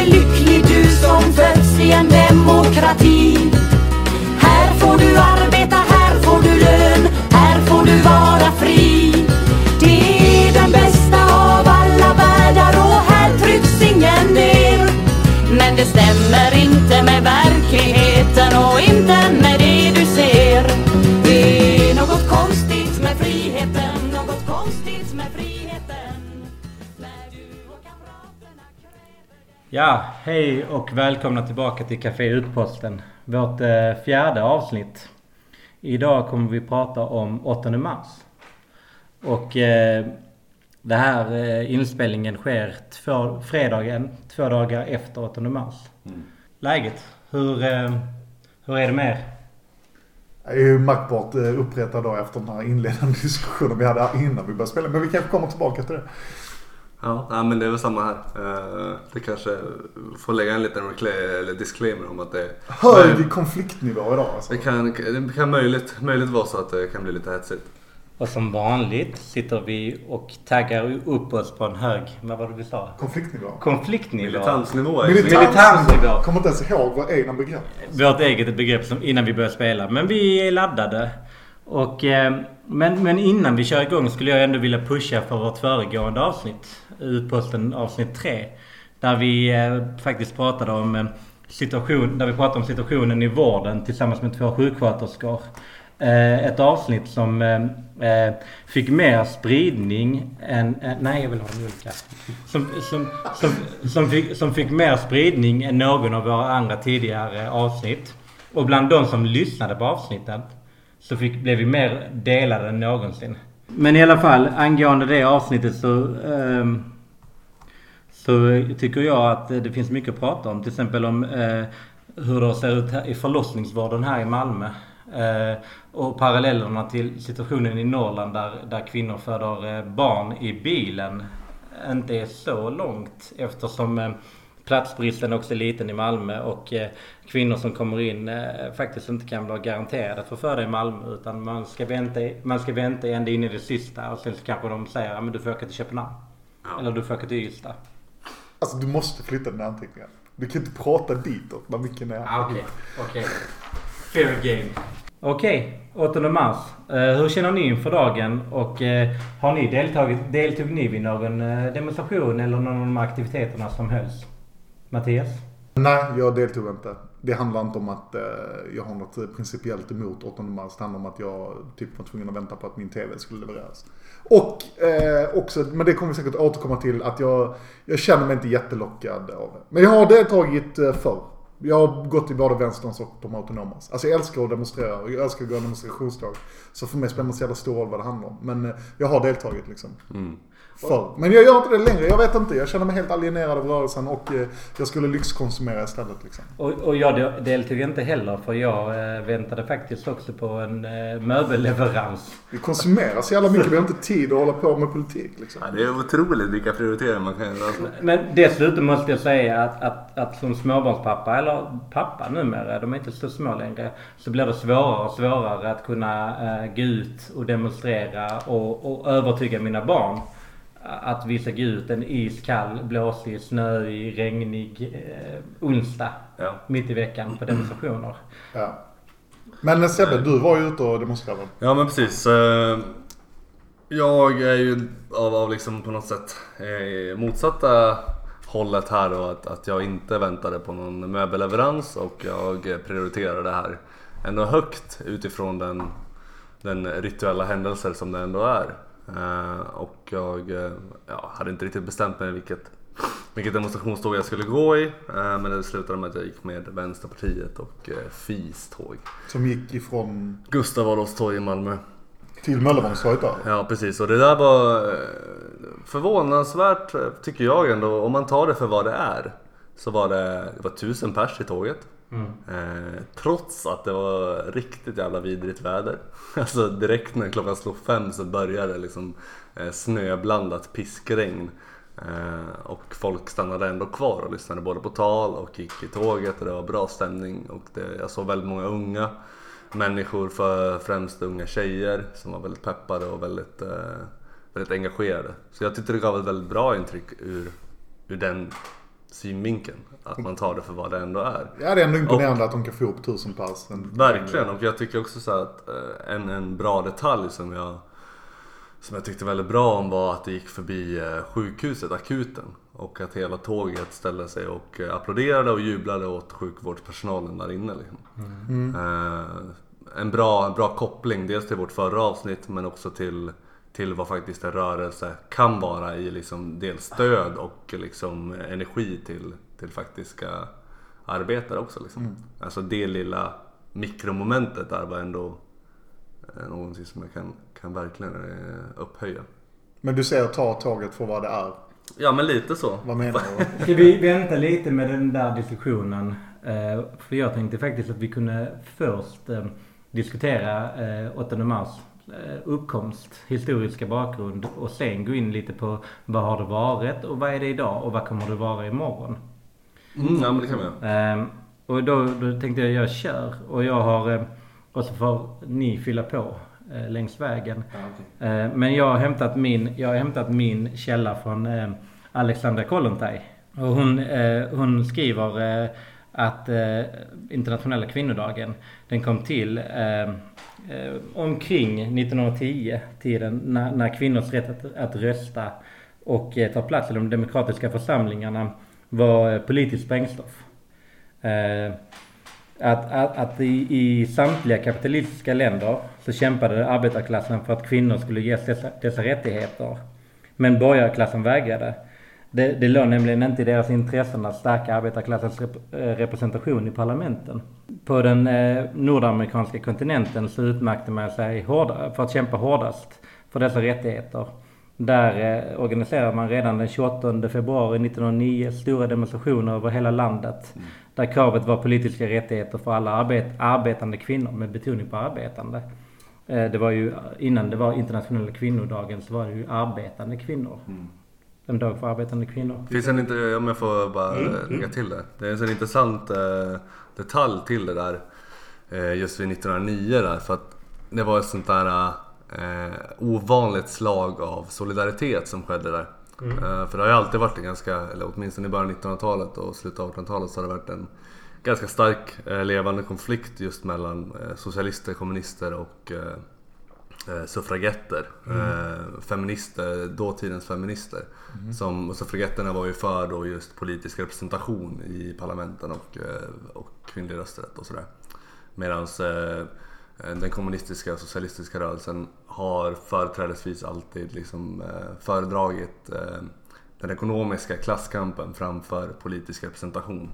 är lycklig du som föds i en demokrati. Här får du arbeta, här får du lön, här får du vara fri. Det är den bästa av alla världar och här trycks ingen ner. Men det stämmer inte Ja, hej och välkomna tillbaka till Café Utposten. Vårt eh, fjärde avsnitt. Idag kommer vi prata om 8 mars. Och eh, det här eh, inspelningen sker två, fredagen, två dagar efter 8 mars. Läget? Hur, eh, hur är det med er? Jag är ju märkbart eh, uppretad då efter den här inledande diskussionen vi hade innan vi började spela. Men vi kanske kommer tillbaka till det. Ja, men det är väl samma här. Eh, Det kanske får lägga en liten eller disclaimer om att det, Hög konfliktnivå idag alltså. det, kan, det kan möjligt, möjligt vara så att det kan bli lite hetsigt. Och som vanligt sitter vi och taggar upp oss på en hög, vad var det vi sa? Konfliktnivå. Konfliktnivå. Militansnivå är Militansnivå. Kommer inte ens ihåg våra egna begrepp. Vårt eget begrepp som innan vi börjar spela. Men vi är laddade. Och, eh, men, men innan vi kör igång skulle jag ändå vilja pusha för vårt föregående avsnitt. Utposten avsnitt 3. Där vi eh, faktiskt pratade om eh, situation, där vi pratade om situationen i vården tillsammans med två sjuksköterskor. Eh, ett avsnitt som eh, eh, fick mer spridning än... Eh, nej, jag vill ha mjölk här. Som, som, som, som, fick, som fick mer spridning än någon av våra andra tidigare avsnitt. Och bland de som lyssnade på avsnittet så fick, blev vi mer delade än någonsin. Men i alla fall, angående det avsnittet så... ehm, så tycker jag att det finns mycket att prata om. Till exempel om eh, hur det ser ut här i förlossningsvården här i Malmö. Eh, och parallellerna till situationen i Norrland där, där kvinnor föder eh, barn i bilen inte är så långt eftersom eh, platsbristen också är liten i Malmö och eh, kvinnor som kommer in eh, faktiskt inte kan vara garanterade att få föda i Malmö utan man ska vänta, man ska vänta ända in i det sista och sen så kanske de säger att du får åka till Köpenhamn. Eller du får åka till Ystad. Alltså du måste flytta den anteckningen. Du kan inte prata ditåt när micken är Ah, Okej, okej. Fair game. Okej, 8 mars. Eh, hur känner ni inför dagen och eh, har ni deltagit, deltog ni vid någon eh, demonstration eller någon av de aktiviteterna som hölls? Mattias? Nej, jag deltog inte. Det handlar inte om att eh, jag har något principiellt emot 8 mars. Det handlar om att jag typ var tvungen att vänta på att min TV skulle levereras. Och eh, också, men det kommer vi säkert återkomma till, att jag, jag känner mig inte jättelockad av det. Men jag har deltagit eh, förr. Jag har gått i både vänsterns och de autonomas. Alltså jag älskar att demonstrera och jag älskar att gå en demonstrationsdag. Så för mig spelar det inte så jävla stor roll vad det handlar om. Men eh, jag har deltagit liksom. Förr. Men jag gör inte det längre. Jag vet inte. Jag känner mig helt alienerad av rörelsen och eh, jag skulle lyxkonsumera istället liksom. Och, och jag del- deltog inte heller för jag eh, väntade faktiskt också på en eh, möbelleverans. Vi konsumerar så jävla mycket. Vi har inte tid att hålla på med politik liksom. Ja, det är otroligt vilka prioriteringar man kan göra. Alltså. Men dessutom måste jag säga att, att, att som småbarnspappa, eller pappa numera, de är inte så små längre, så blir det svårare och svårare att kunna gå ut och demonstrera och, och övertyga mina barn att vi gå ut en iskall, blåsig, snöig, regnig eh, onsdag Ja. mitt i veckan på demonstrationer. Ja. Men Sebbe, du var ju ute och demonstrerade. Ja men precis. eh, Jag är ju av, av liksom på något sätt eh, motsatta hållet här då. Att, att jag inte väntade på någon möbelleverans och jag prioriterar det här ändå högt utifrån den, den rituella händelser som det ändå är. Eh, Och jag eh, ja, hade inte riktigt bestämt mig vilket, vilket demonstrationståg jag skulle gå i. eh, Men det slutade med att jag gick med Vänsterpartiet och eh, FIs tåg. Som gick ifrån Gustav Adolfs torg i Malmö. till Möllevångstorget där. Ja precis och det där var förvånansvärt tycker jag ändå. Om man tar det för vad det är. Så var det, det var tusen pers i tåget. Mm. Eh, trots att det var riktigt jävla vidrigt väder. Alltså direkt när klockan slog fem så började det liksom eh, snöblandat piskregn. Eh, och folk stannade ändå kvar och lyssnade både på tal och gick i tåget och det var bra stämning. Och det, jag såg väldigt många unga människor, för främst unga tjejer som var väldigt peppade och väldigt, eh, väldigt engagerade. Så jag tyckte det gav ett väldigt bra intryck ur, ur den synvinkeln. Att man tar det för vad det ändå är. Ja, det är ändå imponerande att de kan få ihop tusen. En- Verkligen, och jag tycker också så att eh, en, en bra detalj som jag, som jag tyckte väldigt bra om var att det gick förbi eh, sjukhuset, akuten. Och att hela tåget ställde sig och eh, applåderade och jublade åt sjukvårdspersonalen där inne. Liksom. Eh, en, bra, en bra koppling, dels till vårt förra avsnitt men också till, till vad faktiskt en rörelse kan vara i liksom dels stöd och liksom energi till, till faktiska arbetare också. Liksom. Alltså det lilla mikromomentet där var ändå eh, någonting som jag kan, kan verkligen eh, upphöja. Men du säger ta tåget för vad det är. Ja men lite så. Vad menar du? Ska vi vänta lite med den där diskussionen? Eh, För jag tänkte faktiskt att vi kunde först diskutera eh, 8 mars uppkomst, historiska bakgrund och sen gå in lite på vad har det varit och vad är det idag och vad kommer det vara imorgon? Mm, ja men det kan vi göra. Ehm, och då, då tänkte jag jag kör och jag har eh, och så får ni fylla på eh, längs vägen. Eh, men jag har hämtat min, jag har hämtat min källa från eh, Alexandra Kollontaj. Och hon, eh, hon skriver eh, att eh, internationella kvinnodagen den kom till eh, omkring 1910 tiden när, när kvinnors rätt att, att rösta och eh, ta plats i de demokratiska församlingarna var eh, politiskt sprängstoff. Eh, att, att, att i, i samtliga kapitalistiska länder så kämpade arbetarklassen för att kvinnor skulle ges dessa, dessa rättigheter. Men borgarklassen vägrade. Det, det låg nämligen inte i deras intressen att stärka arbetarklassens rep, eh, representation i parlamenten. På den eh, nordamerikanska kontinenten så utmärkte man sig hårda, för att kämpa hårdast för dessa rättigheter. Där eh, organiserade man redan den 28 februari 1909 stora demonstrationer över hela landet. Där kravet var politiska rättigheter för alla arbet, arbetande kvinnor med betoning på arbetande. Eh, det var ju innan det var internationella kvinnodagen så var det ju arbetande kvinnor. En dag för arbetande kvinnor. Finns en inte, om jag får bara eh, lägga till det. Det är en sån intressant eh, detalj till det där. Eh, just vid 1909 där. För att det var ett sånt där eh, ovanligt slag av solidaritet som skedde där. Eh, för det har ju alltid varit en ganska, eller åtminstone i början av 1900-talet och slutet av 1800-talet så har det varit en ganska stark levande konflikt just mellan socialister, kommunister och eh, suffragetter. Eh, feminister, dåtidens feminister. Som, och suffragetterna var ju för då just politisk representation i parlamenten och, eh, och kvinnlig rösträtt och sådär. Medan eh, den kommunistiska och socialistiska rörelsen har företrädesvis alltid liksom, eh, föredragit eh, den ekonomiska klasskampen framför politisk representation.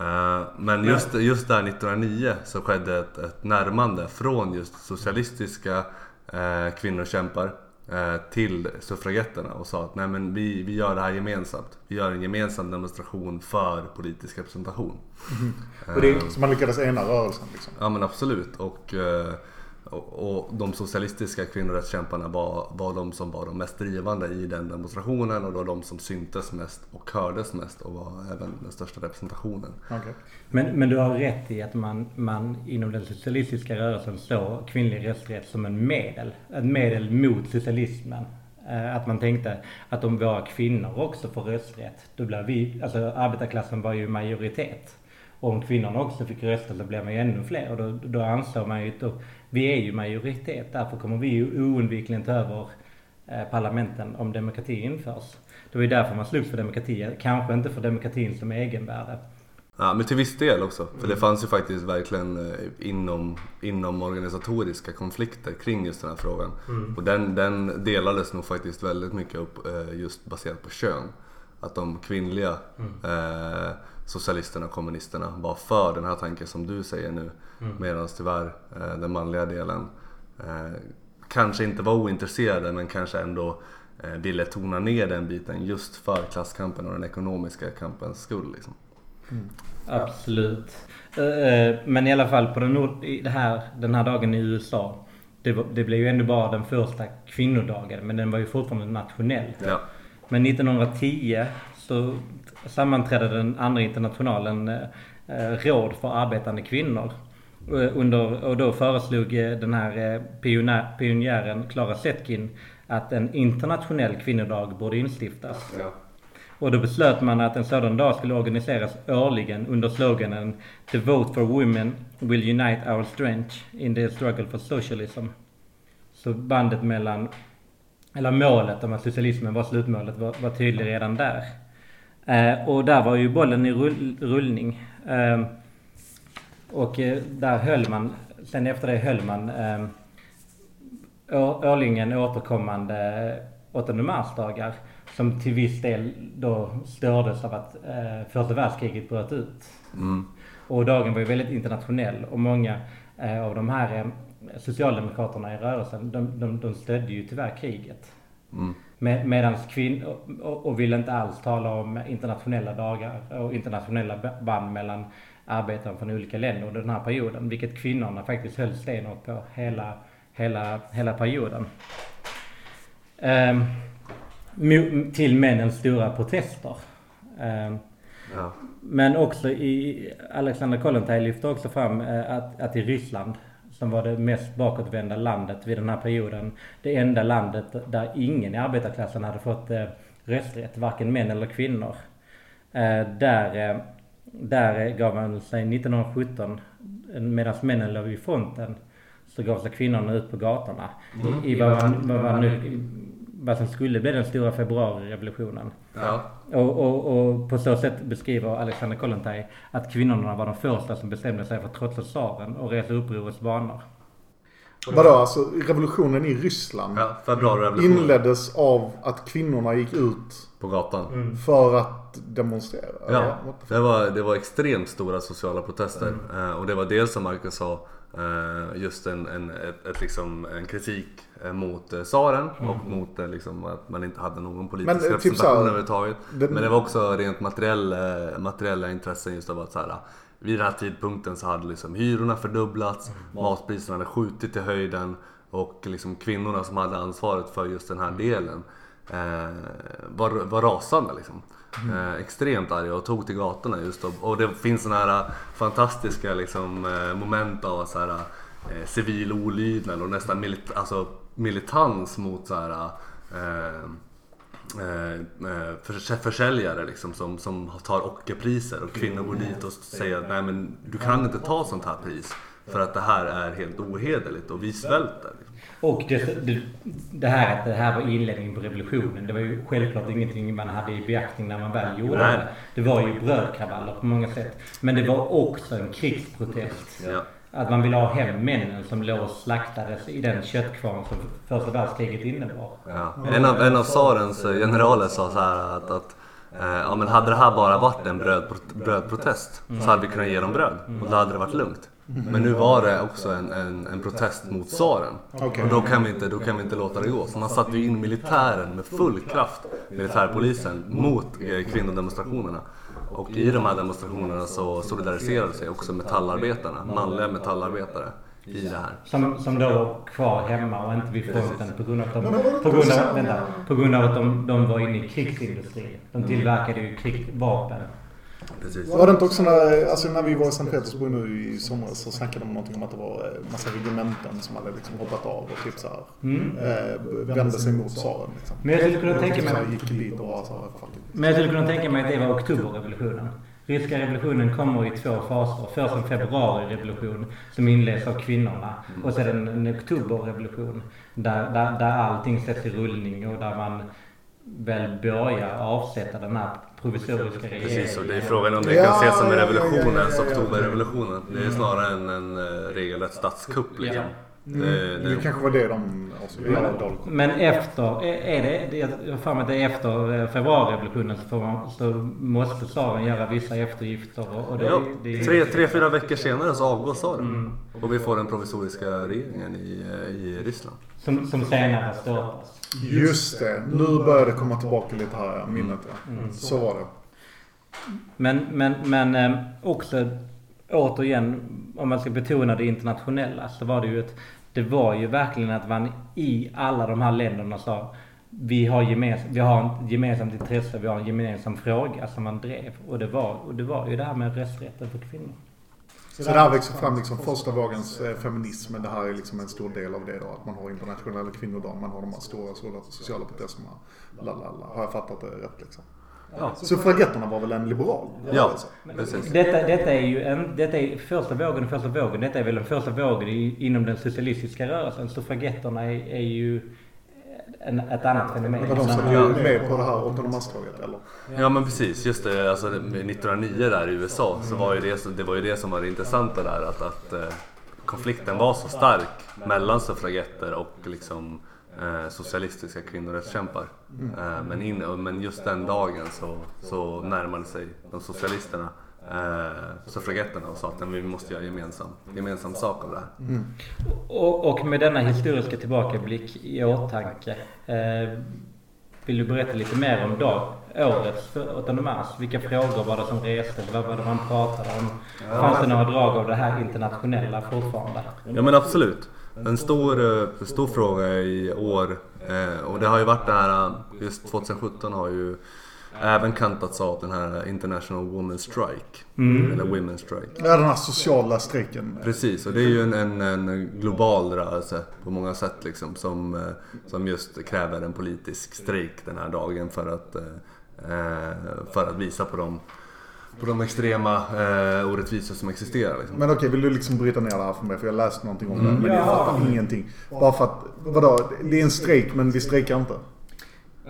Eh, Men just, just där 1909 så skedde ett, ett närmande från just socialistiska eh, kvinnokämpar eh, till suffragetterna och sa att nej men vi, vi gör det här gemensamt. Vi gör en gemensam demonstration för politisk representation. Och det, Så man lyckades ena rörelsen liksom. Ja men absolut. Och, eh, och, och de socialistiska kvinnorättskämparna var, var de som var de mest drivande i den demonstrationen och var de som syntes mest och hördes mest och var även den största representationen. Okej. men, men du har rätt i att man, man inom den socialistiska rörelsen såg kvinnlig rösträtt som en medel. Ett medel mot socialismen. Eh, Att man tänkte att om våra kvinnor också får rösträtt, då blir vi, alltså arbetarklassen var ju majoritet. Och om kvinnorna också fick rösta så blir man ju ännu fler och då, då ansåg man ju då, vi är ju majoritet, därför kommer vi ju oundvikligen ta över eh, parlamenten om demokrati införs. Det var ju därför man slogs för demokrati, kanske inte för demokratin som egenvärde. Ja, men till viss del också. För det fanns ju faktiskt verkligen eh, inom, inom organisatoriska konflikter kring just den här frågan. Och den, den delades nog faktiskt väldigt mycket upp eh, just baserat på kön. Att de kvinnliga eh, socialisterna och kommunisterna var för den här tanken som du säger nu. Medan tyvärr eh, den manliga delen eh, kanske inte var ointresserade men kanske ändå eh, ville tona ner den biten just för klasskampen och den ekonomiska kampens skull. Liksom. Absolut. Eh, eh, Men i alla fall på den, här, den här dagen i USA. Det, var, det blev ju ändå bara den första kvinnodagen men den var ju fortfarande nationell. Ja. Men 1910 så sammanträdde den andra internationalen eh, eh, råd för arbetande kvinnor. Eh, Under, och då föreslog den här pionjär, pionjären Clara Zetkin att en internationell kvinnodag borde instiftas. Ja. Och då beslöt man att en sådan dag skulle organiseras årligen under sloganen The vote for women will unite our strength in the struggle for socialism. Så bandet mellan, eller målet om att socialismen var slutmålet var, var tydlig redan där. Eh, och där var ju bollen i rull, rullning. Eh, och där höll man, sen efter det höll man eh, årligen återkommande 8 marsdagar. Som till viss del då stördes av att eh, första världskriget bröt ut. Mm. Och dagen var ju väldigt internationell och många eh, av de här eh, socialdemokraterna i rörelsen de, de, de stödde ju tyvärr kriget. Mm. Med, medans kvinnor och, och ville inte alls tala om internationella dagar och internationella ba- band mellan arbetare från olika länder under den här perioden. Vilket kvinnorna faktiskt höll stenhårt på hela, hela, hela perioden. Ehm, till männens stora protester. Ehm, Ja. men också i Alexander Kollontaj lyfter också fram eh, att, att i Ryssland som var det mest bakåtvända landet vid den här perioden. Det enda landet där ingen i arbetarklassen hade fått eh, rösträtt, varken män eller kvinnor. Eh, där, eh, där gav man sig 1917, medan männen låg i fronten, så gav sig kvinnorna ut på gatorna. I, i vad, man, vad, man nu, vad som skulle bli den stora februarirevolutionen. Ja. Och, och, och på så sätt beskriver Alexander Kollontaj att kvinnorna var de första som bestämde sig för att trotsa tsaren och resa upprorets banor. Vadå, alltså revolutionen i Ryssland ja. Inleddes av att kvinnorna gick ut På gatan. för att demonstrera? Ja, det var, det var extremt stora sociala protester. Eh, och det var dels som Marcus sa, eh, just en, en, ett, ett liksom, en kritik mot eh, tsaren och mot eh, liksom, att man inte hade någon politisk Men, eh, typ representation här, överhuvudtaget. Men det var också rent materiella, materiella intressen just av att så här, vid den här tidpunkten så hade liksom hyrorna fördubblats, matpriserna hade skjutit i höjden och liksom kvinnorna som hade ansvaret för just den här delen eh, var, var rasande liksom. Eh, extremt arga och tog till gatorna just och, och det finns sådana här fantastiska liksom, eh, moment av så här, eh, civil olydnad och nästan milit, alltså, militans mot så här, eh, eh, eh, förs- försäljare liksom, som, som tar ockerpriser och kvinnor går dit och säger att nej men du kan inte ta sånt här pris för att det här är helt ohederligt och vi svälter. Och det, det, det här att det här var inledningen på revolutionen. Det var ju självklart ingenting man hade i beaktning när man väl gjorde Nej. det. Det var ju brödkravaller på många sätt. Men det var också en krigsprotest. Ja. Att man ville ha hem männen som låg och slaktades i den köttkvarn som första världskriget innebar. Ja. En, av, en av tsarens eh, generaler sa så här att, att eh, ja, men hade det här bara varit en bröd, brödprotest så hade vi kunnat ge dem bröd och då hade det varit lugnt. Men nu var det också en, en, en protest mot tsaren. Och då kan, vi inte, då kan vi inte låta det gå. Så man satte ju in militären med full kraft, militärpolisen, mot eh, kvinnodemonstrationerna. Och i de här demonstrationerna så solidariserade sig också metallarbetarna, manliga metallarbetare i det här. Som, som då var kvar hemma och inte vid fronten på grund av att de, på grund av, vänta, på grund av att de, de var inne i krigsindustrin. De tillverkade ju krigsvapen. Precis. Var det inte också när, alltså när vi var i Sankt Petersburg nu i somras så snackade de någonting om att det var eh, massa regementen som hade liksom hoppat av och typ så här, Mm. eh, vände sig mot tsaren. Liksom. Men jag skulle kunna tänka mig... gick dit och så här, Men jag skulle kunna tänka mig att det var oktoberrevolutionen. Ryska revolutionen kommer i två faser. Först en februarirevolution som inleds av kvinnorna. Och sedan en oktoberrevolution där, där, där allting sätts i rullning och där man väl börjar avsätta den här provisoriska regeringen. Precis, och det är frågan om det kan ses som en ja, ja. oktoberrevolutionen. Det är snarare en, en eh, regelrätt statskupp liksom. Det, Det det, kanske var det de dåligt. Men efter, är det, jag har för mig att det är efter eh, februarirevolutionen så, så måste tsaren göra vissa eftergifter. Och, det, ja, det, tre, tre, fyra veckor senare så avgår tsaren. Och vi får den provisoriska regeringen i, eh, i Ryssland. som, som senare störtas. Just det, nu börjar det komma tillbaka lite här, minnet ja. Så var det. Men, men, men eh, också återigen, om man ska betona det internationella så var det ju ett, det var ju verkligen att man i alla de här länderna sa vi har, gemens, vi har ett gemensamt intresse, vi har en gemensam fråga som man drev. Och det var, och det var ju det här med rösträtten för kvinnor. Så det här växer fram liksom första vågens eh, feminism, men det här är liksom en stor del av det då. Att man har internationella kvinnodagar, man har de här stora, stora sociala protesterna. Lalala. Har jag fattat det rätt liksom? Suffragetterna var väl en liberal Ja, precis. Detta, detta är ju en, detta är första vågen och första vågen. Detta är väl den första vågen i, inom den socialistiska rörelsen. Suffragetterna är, är ju en, ett annat fenomen. Det var de som Ja. var med på det här 8 mars-tåget eller? Ja men precis, just det. Alltså, 1909 där i USA så var ju det, det var ju det som var det intressanta där. Att, att eh, konflikten var så stark mellan suffragetter och liksom, eh, socialistiska kvinnorättskämpar. Eh, men, in, men just den dagen så, så närmade sig de socialisterna eh, suffragetterna och sa att "Nej, vi måste göra gemensam, gemensam sak av det här. Och, och med denna historiska tillbakablick i åtanke. Eh, vill du berätta lite mer om dag, årets 8 mars? Vilka frågor var det som restes? Vad var det man pratade om? Fanns det några drag av det här internationella fortfarande? Ja men absolut. En stor, eh, stor fråga i år eh, och det har ju varit det här, eh, just 2017 har ju även kantats av den här International Women's Strike. Eller Women's Strike. Ja, den här sociala strejken. Precis, och det är ju en, en, en global rörelse på många sätt liksom som, som just kräver en politisk strejk den här dagen för att, för att visa på de, på de extrema eh, orättvisor som existerar. Liksom. Men okej, vill du liksom bryta ner det här för mig? För jag har läst någonting om det. Men jag Ja. fattar ingenting. Bara för att, vadå? Det är en strejk men vi strejkar inte.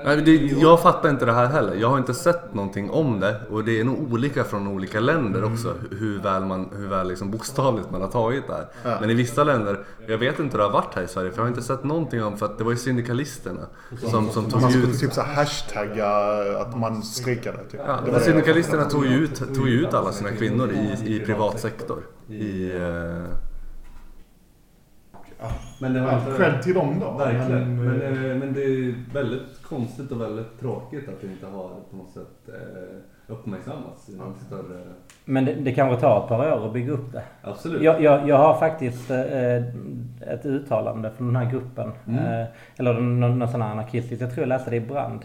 Nej, det, jag fattar inte det här heller. Jag har inte sett någonting om det och det är nog olika från olika länder också hur väl, man, hur väl liksom bokstavligt man har tagit det här. Ja. Men i vissa länder, jag vet inte hur det har varit här i Sverige för jag har inte sett någonting om för att det var ju syndikalisterna som, som tog Man skulle ut typ så hashtagga att man strejkade. Typ. Ja, Det syndikalisterna tog ju ut, tog ut alla sina kvinnor i, i privat sektor. I, eh, Men det var Ja, inte... Cred till dem då. Verkligen. Men, Men, eh, men det är väldigt konstigt och väldigt tråkigt att det inte har på något sätt eh, uppmärksammats i någon större... Men det, det kanske tar ett par år att bygga upp det. Absolut. Jag, jag, jag har faktiskt eh, ett uttalande från den här gruppen. Eh, eller någon, någon sån här anarkistisk. Jag tror jag läste det i Brand.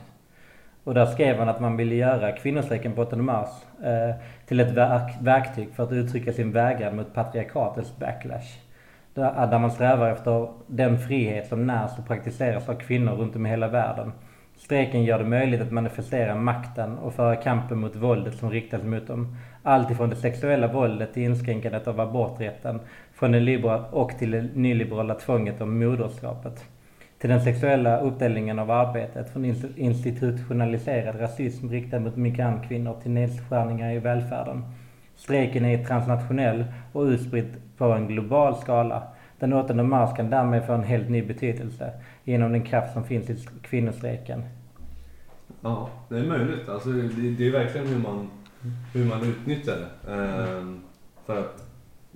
Och där skrev han att man ville göra kvinnostrejken på 8 mars eh, till ett verk, verktyg för att uttrycka sin vägran mot patriarkatets backlash. Där, man strävar efter den frihet som närs och praktiseras av kvinnor runt om i hela världen. Strejken gör det möjligt att manifestera makten och föra kampen mot våldet som riktas mot dem. Allt ifrån det sexuella våldet till inskränkandet av aborträtten, från det liberala och till det nyliberala tvånget om moderskapet. Till den sexuella uppdelningen av arbetet, från institutionaliserad rasism riktad mot migrantkvinnor till nedskärningar i välfärden. Strejken är transnationell och utspridd på en global skala. Den 8 mars kan därmed få en helt ny betydelse genom den kraft som finns i kvinnostrejken. Ja, det är möjligt. Alltså, det, det är verkligen hur man, hur man utnyttjar det. Ehm, för att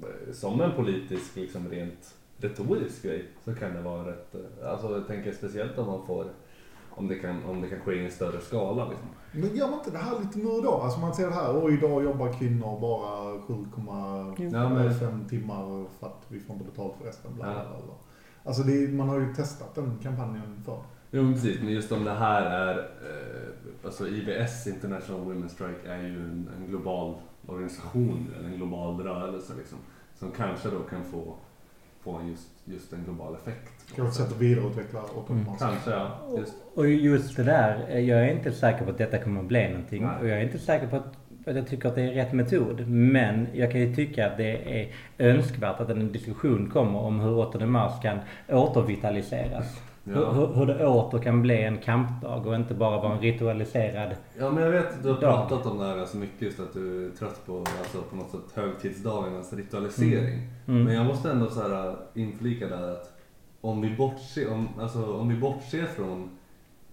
eh, som en politisk, liksom rent retorisk grej så kan det vara rätt... Eh, alltså jag tänker speciellt om man får... Om det kan, om det kan ske i en större skala liksom. men gör man inte det här lite nu då? Alltså man ser det här, och idag jobbar kvinnor bara 7,5 Ja, men- timmar för att vi får inte betalt för resten. Bla, bla, bla. Alltså det, man har ju testat den kampanjen för. Jo men precis, men just om det här är... Eh, alltså IBS, International Women's Strike, är ju en, en global organisation, en global rörelse liksom. Som kanske då kan få, få en just, just en global effekt. Kanske ett sätt att vidareutveckla 8 mars. Kanske ja. Just, Och just det där, jag är inte säker på att detta kommer att bli någonting. Nej. Och jag är inte säker på att, att jag tycker att det är rätt metod. Men jag kan ju tycka att det är önskvärt att en diskussion kommer om hur 8 mars kan återvitaliseras. Hur, ja. hur, hur det åter kan bli en kampdag och inte bara vara en ritualiserad... ja men jag vet att du har Ja. pratat om det här ganska mycket just att du är trött på alltså, på något sätt högtidsdagarnas ritualisering. Mm. Men jag måste ändå så här inflika där att om vi bortser, om, alltså, om vi bortser från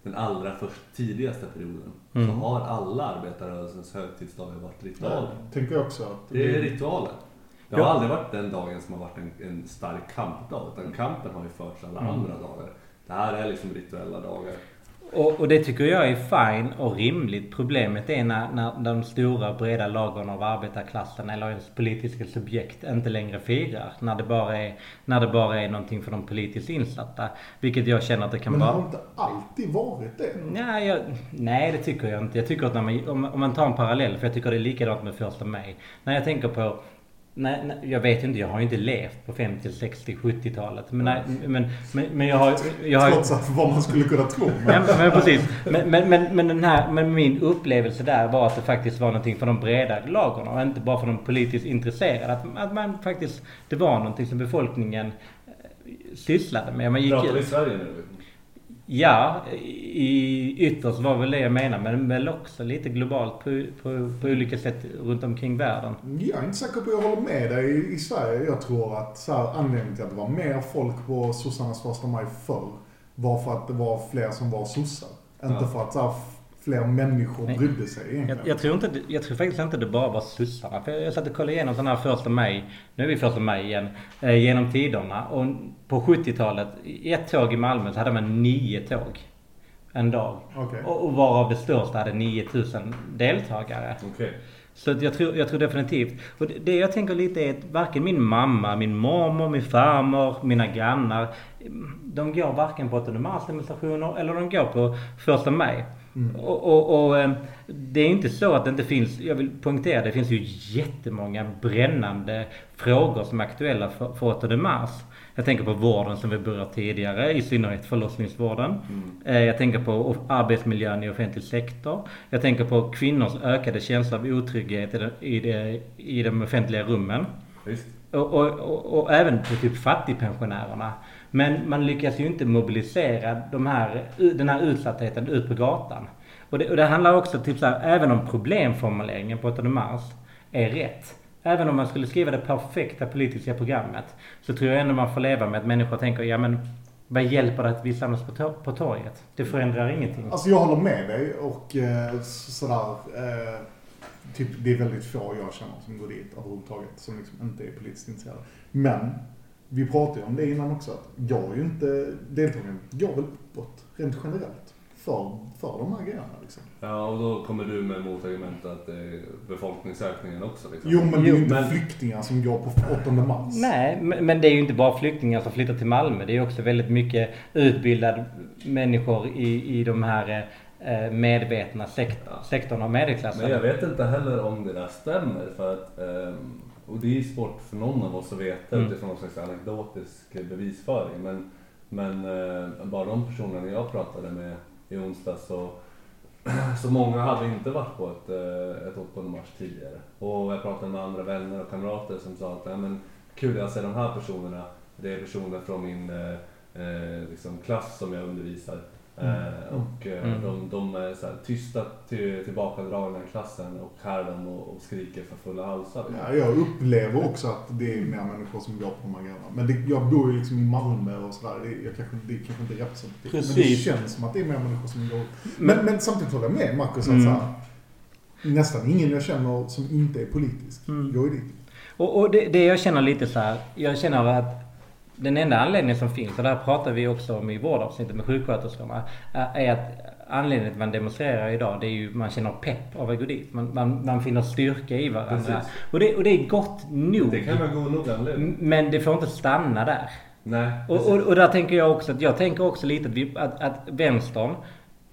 den allra först tidigaste perioden Mm. så har alla arbetarrörelsens högtidsdagar varit ritualer. Tänker jag också att Det är ritualer. Det har Ja. aldrig varit den dagen som har varit en, en stark kampdag utan kampen har ju förts alla Mm. andra dagar. Det här är liksom rituella dagar. Och, och det tycker jag är fine och rimligt. Problemet är när, när de stora breda lagren av arbetarklassen eller ens politiska subjekt inte längre firar. När det bara är, när det bara är någonting för de politiskt insatta. Vilket jag känner att det kan Men det vara. har inte alltid varit det. Nej, jag, nej, det tycker jag inte. Jag tycker att när man, om, om man tar en parallell, för jag tycker det är likadant med första maj. När jag tänker på Nej, nej, jag vet inte. Jag har ju inte levt på 50, 60, 70-talet. Men, nej, men, men, men jag har... Jag har Trots att vad man skulle kunna tro. Men, men, men precis. Men, men, men, men, den här, men min upplevelse där var att det faktiskt var någonting för de breda lagren och inte bara för de politiskt intresserade. Att, att man faktiskt, det var någonting som befolkningen eh, sysslade med. Man gick Pratar vi. Sverige nu? Ja, i ytterst var väl det jag menar. Men väl också lite globalt på, på, på olika sätt runt omkring världen. jag är inte säker på att jag håller med dig i, i Sverige. Jag tror att så här, anledningen till att det var mer folk på sossarnas första maj förr var för att det var fler som var sossar. Inte Ja. för att så här, fler människor Nej. brydde sig Jag, egentligen. jag, tror inte, jag tror faktiskt inte det bara var sossarna. För jag, jag satt och kollade igenom sådana här första maj, nu är vi första maj igen, eh, genom tiderna. Och på 70-talet, i ett tåg i Malmö så hade man nio tåg. En dag. Okej. Och, och varav det största hade 9000 deltagare. Okej. Så jag, tror, jag tror definitivt. Och det, det jag tänker lite är att varken min mamma, min mormor, min farmor, mina grannar. De går varken på 8 mars-demonstrationer eller de går på första maj. Och, och, och eh, det är inte så att det inte finns, jag vill poängtera, det finns ju jättemånga brännande frågor som är aktuella för, för 8 mars. Jag tänker på vården som vi berört tidigare, i synnerhet förlossningsvården. Eh, Jag tänker på arbetsmiljön i offentlig sektor. Jag tänker på kvinnors ökade känsla av otrygghet i de, i de, i de offentliga rummen. Och, och, och även på typ fattigpensionärerna. Men man lyckas ju inte mobilisera de här, den här utsattheten ut på gatan. Och det, och det handlar också typ så här, även om problemformuleringen på 8 mars är rätt. Även om man skulle skriva det perfekta politiska programmet så tror jag ändå man får leva med att människor tänker, ja men vad hjälper det att vi samlas på, tor på torget? Det förändrar ingenting. Alltså jag håller med dig och eh, sådär. Eh, typ, det är väldigt få jag känner som går dit överhuvudtaget. Som liksom inte är politiskt intresserade. Men vi pratade ju om det innan också. Att jag är ju inte deltagare. Jag vill uppåt rent generellt. För, för de här grejerna liksom. Ja, och då kommer du med motargumentet att det är befolkningsökningen också liksom. Jo men det är ju inte men- flyktingar som går på 8 mars. Nej, men det är ju inte bara flyktingar som flyttar till Malmö. Det är också väldigt mycket utbildade människor i, i de här eh, medvetna sekt, sektorn av medelklassen. Men jag vet inte heller om det där stämmer för att ehm, och det är svårt för någon av oss att veta Mm. utifrån någon slags anekdotisk bevisföring men, men eh, bara de personerna jag pratade med i onsdags så, så många hade inte varit på ett, eh, ett 8 mars tidigare. Och jag pratade med andra vänner och kamrater som sa att "Nej, men, kul jag ser de här personerna, det är personer från min eh, eh, liksom klass som jag undervisar. Eh, och eh, Mm. de, de är så här, tysta, till, tillbakadragna i klassen och här de och, och skriker för fulla halsar. Ja, jag upplever också att det är mer människor som går på de här grejerna. Men det, jag bor ju liksom i Malmö och sådär. Det, jag kanske, det kanske inte är representativt. Men det känns som att det är mer människor som går. Men- Men, men, samtidigt håller jag med Marcus att Mm. så här, nästan ingen jag känner som inte är politisk Mm. går ju dit. Och, och det, det jag känner lite så här, jag känner att den enda anledningen som finns, och det här pratar vi också om i vårdavsnittet med sjuksköterskorna, är att anledningen till att man demonstrerar idag, det är ju man känner pepp av att gå dit. Man, man, man finner styrka i varandra. Precis. Och det, och det är gott nog. Det kan vara god nog anledning. Men det får inte stanna där. Nej, Och, och, och där tänker jag också att jag tänker också lite att, vi, att, att vänstern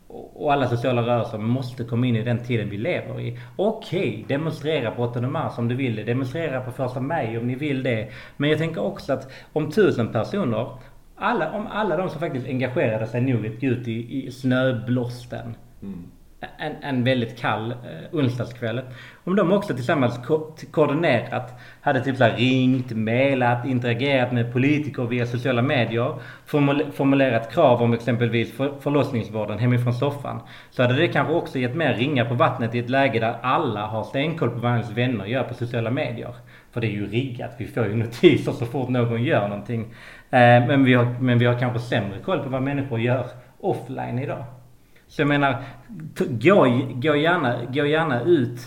och alla sociala rörelser måste komma in i den tiden vi lever i. Okej, demonstrera på 8 mars om du vill det. Demonstrera på första maj om ni vill det. Men jag tänker också att om tusen personer, alla, om alla de som faktiskt engagerade sig nog att gå ut i, i snöblåsten Mm en, en väldigt kall eh, onsdagskväll. Om de också tillsammans ko koordinerat hade typ så ringt, mejlat, interagerat med politiker via sociala medier. Formul formulerat krav om exempelvis för förlossningsvården hemifrån soffan. Så hade det kanske också gett mer ringar på vattnet i ett läge där alla har stenkoll på vad ens vänner gör på sociala medier. För det är ju riggat. Vi får ju notiser så fort någon gör någonting. Eh, men, vi har, men vi har kanske sämre koll på vad människor gör offline idag. Så jag menar, gå, gå, gärna, gå gärna ut.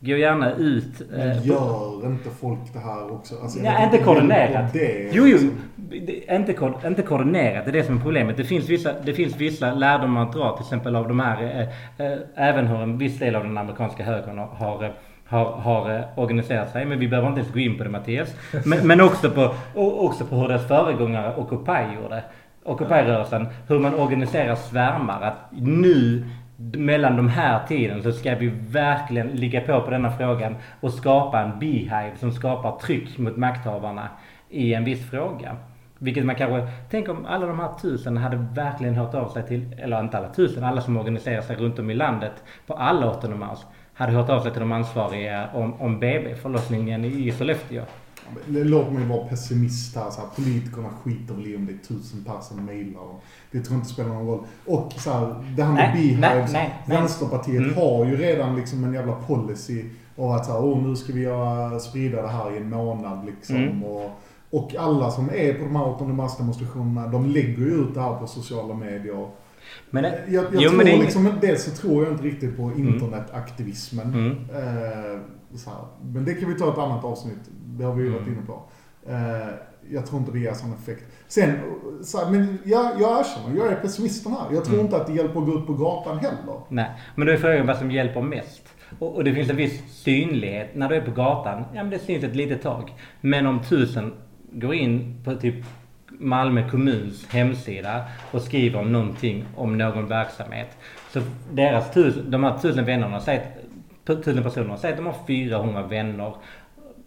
Gå gärna ut. eh, Men gör inte folk det här också? Alltså, Nej, inte koordinerat. Det, Jo, jo. liksom. Det- Inte, inte koordinerat, det är det som är problemet. Det finns vissa, det finns vissa lärdomar att dra till exempel av de här, eh, eh, även hur en viss del av den amerikanska högern har, har, har, eh, organiserat sig. Men vi behöver inte ens gå in på det Mattias. Men, men också, på, också på hur dess föregångare Occupy gjorde. Occupy-rörelsen, hur man organiserar svärmar. Att nu mellan de här tiden så ska vi verkligen ligga på på denna frågan och skapa en beehive som skapar tryck mot makthavarna i en viss fråga. Vilket man kanske, tänk om alla de här tusen hade verkligen hört av sig till, eller inte alla tusen, alla som organiserar sig runt om i landet på alla 8 mars hade hört av sig till de ansvariga om, om BB, förlossningen i Sollefteå. Låt mig vara pessimist här. Så här politikerna skiter väl i om det är tusen personer som mejlar. Det tror jag inte spelar någon roll. Och så här, det här med Nej, nej, beehives. nej, nej. Vänsterpartiet Mm. har ju redan liksom en jävla policy. Och att så här, oh, nu ska vi göra, sprida det här i en månad liksom. Mm. Och, och alla som är på de här 8 mars demonstrationerna, de lägger ju ut det här på sociala medier. Men, Jag, jag jo, tror men det liksom, dels så tror jag inte riktigt på internetaktivismen. Mm. Eh. Men det kan vi ta ett annat avsnitt. Det har vi ju varit Mm. inne på. Eh, jag tror inte det ger sån effekt. Sen, men jag, jag erkänner, jag är pessimisten här. Jag tror Mm. inte att det hjälper att gå ut på gatan heller. Nej, men då är frågan vad som hjälper mest. Och, och det finns en viss synlighet. När du är på gatan, ja men det syns ett litet tag. Men om tusen går in på typ Malmö kommuns hemsida och skriver någonting om någon verksamhet. Så deras tusen, de här tusen vännerna, säger, tusen personerna, säger att de har 400 vänner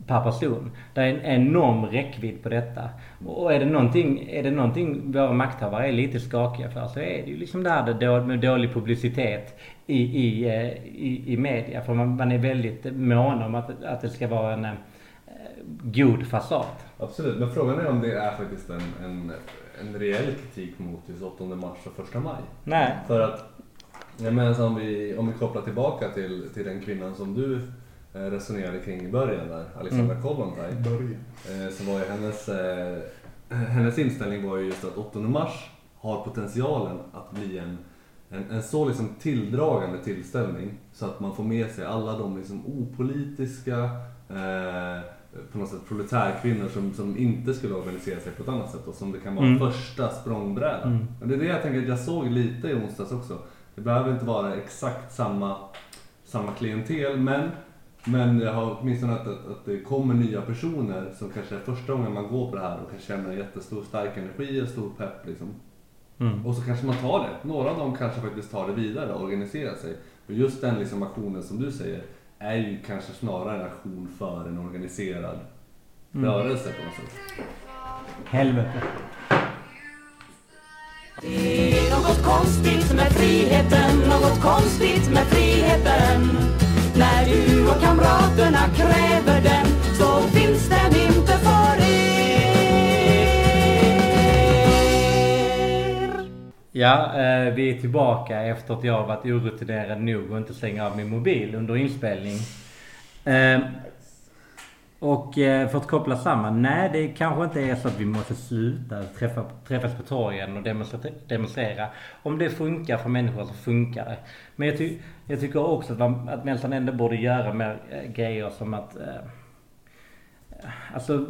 per person. Det är en enorm räckvidd på detta. Och är det någonting, är det någonting våra makthavare är lite skakiga för så är det ju liksom det här med dålig publicitet i, i, eh, i, i media. För man, man är väldigt mån om att, att det ska vara en eh, god fasad. Absolut, men frågan är om det är faktiskt en, en, en reell kritik mot just 8 mars och 1 maj. Nej. För att, jag menar om vi, om vi kopplar tillbaka till, till den kvinnan som du resonerade kring i början där, Alexandra Mm. Kollontaj. Eh, så var ju hennes, eh, hennes inställning var ju just att 8 mars har potentialen att bli en, en, en så liksom tilldragande tillställning så att man får med sig alla de liksom opolitiska eh, på något sätt proletärkvinnor som, som inte skulle organisera sig på ett annat sätt och som det kan vara Mm. första språngbrädan. Mm. Men det är det jag tänker att jag såg lite i onsdags också. Det behöver inte vara exakt samma, samma klientel men men jag har åtminstone att, att, att det kommer nya personer som kanske är första gången man går på det här och kan känna en jättestor stark energi och stor pepp liksom. Mm. Och så kanske man tar det. Några av dem kanske faktiskt tar det vidare och organiserar sig. Och just den liksom aktionen som du säger är ju kanske snarare en aktion för en organiserad Mm. rörelse på något sätt. Helvete. Det är något konstigt med friheten, något konstigt med friheten. När du och kamraterna kräver den så finns den inte för er. Ja, eh, vi är tillbaka efter att jag varit orutinerad nog och inte slänga av min mobil under inspelning. Ehm, och eh, för att koppla samman, nej det kanske inte är så att vi måste sluta träffa, träffas på torgen och demonstrera. Om det funkar för människor så funkar det. Men jag, ty- jag tycker också att, man, att Melton ändå borde göra mer äh, grejer som att äh, Alltså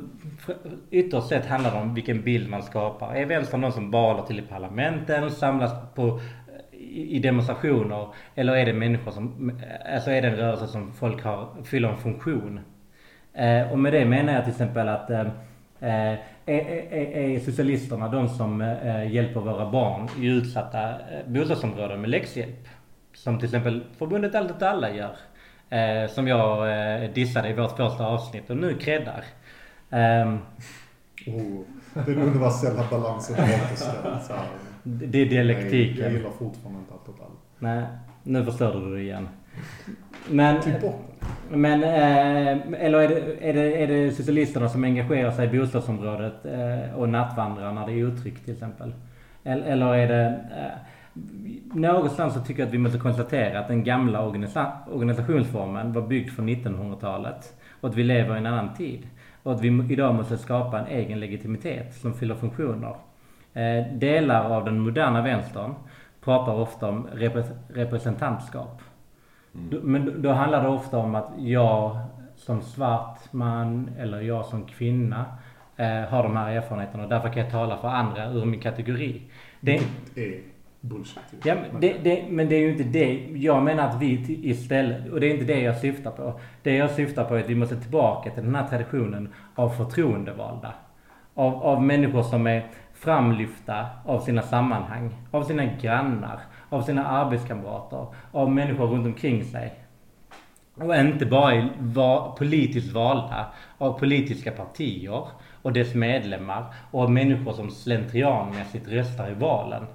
ytterst sett handlar det om vilken bild man skapar. Är vänstern någon som bara till i parlamenten, samlas på, eh, i, i demonstrationer? Eller är det människor som, alltså är det en rörelse som folk har, fyller en funktion? Eh, och med det menar jag till exempel att eh, är, är, är socialisterna de som eh, hjälper våra barn i utsatta bostadsområden med läxhjälp? Som till exempel förbundet Allt åt alla gör. Eh, som jag eh, dissade i vårt första avsnitt och nu creddar. Ehm, Oh, den universella balansen är återställd. det är Nej, dialektiken. Jag gillar fortfarande inte allt åt alla. Nej, nu förstörde du det igen. Men, Typ men eh, eller är det, är, det, är det socialisterna som engagerar sig i bostadsområdet eh, och nattvandrar när det är otryggt till exempel? Eller, eller är det... Eh, någonstans så tycker jag att vi måste konstatera att den gamla organisa- organisationsformen var byggd för 1900-talet. Och att vi lever i en annan tid. Och att vi idag måste skapa en egen legitimitet som fyller funktioner. Eh, delar av den moderna vänstern pratar ofta om repre- representantskap. Då- Men då, då handlar det ofta om att jag som svart man eller jag som kvinna eh, har de här erfarenheterna och därför kan jag tala för andra ur min kategori. Det, är bullshit. Ja, men det, det, men det är ju inte det. Jag menar att vi istället, och det är inte det jag syftar på. Det jag syftar på är att vi måste tillbaka till den här traditionen av förtroendevalda. Av, av människor som är framlyfta av sina sammanhang, av sina grannar, av sina arbetskamrater, av människor runt omkring sig. Och inte bara var, politiskt valda av politiska partier och dess medlemmar och av människor som slentrianmässigt röstar i valen.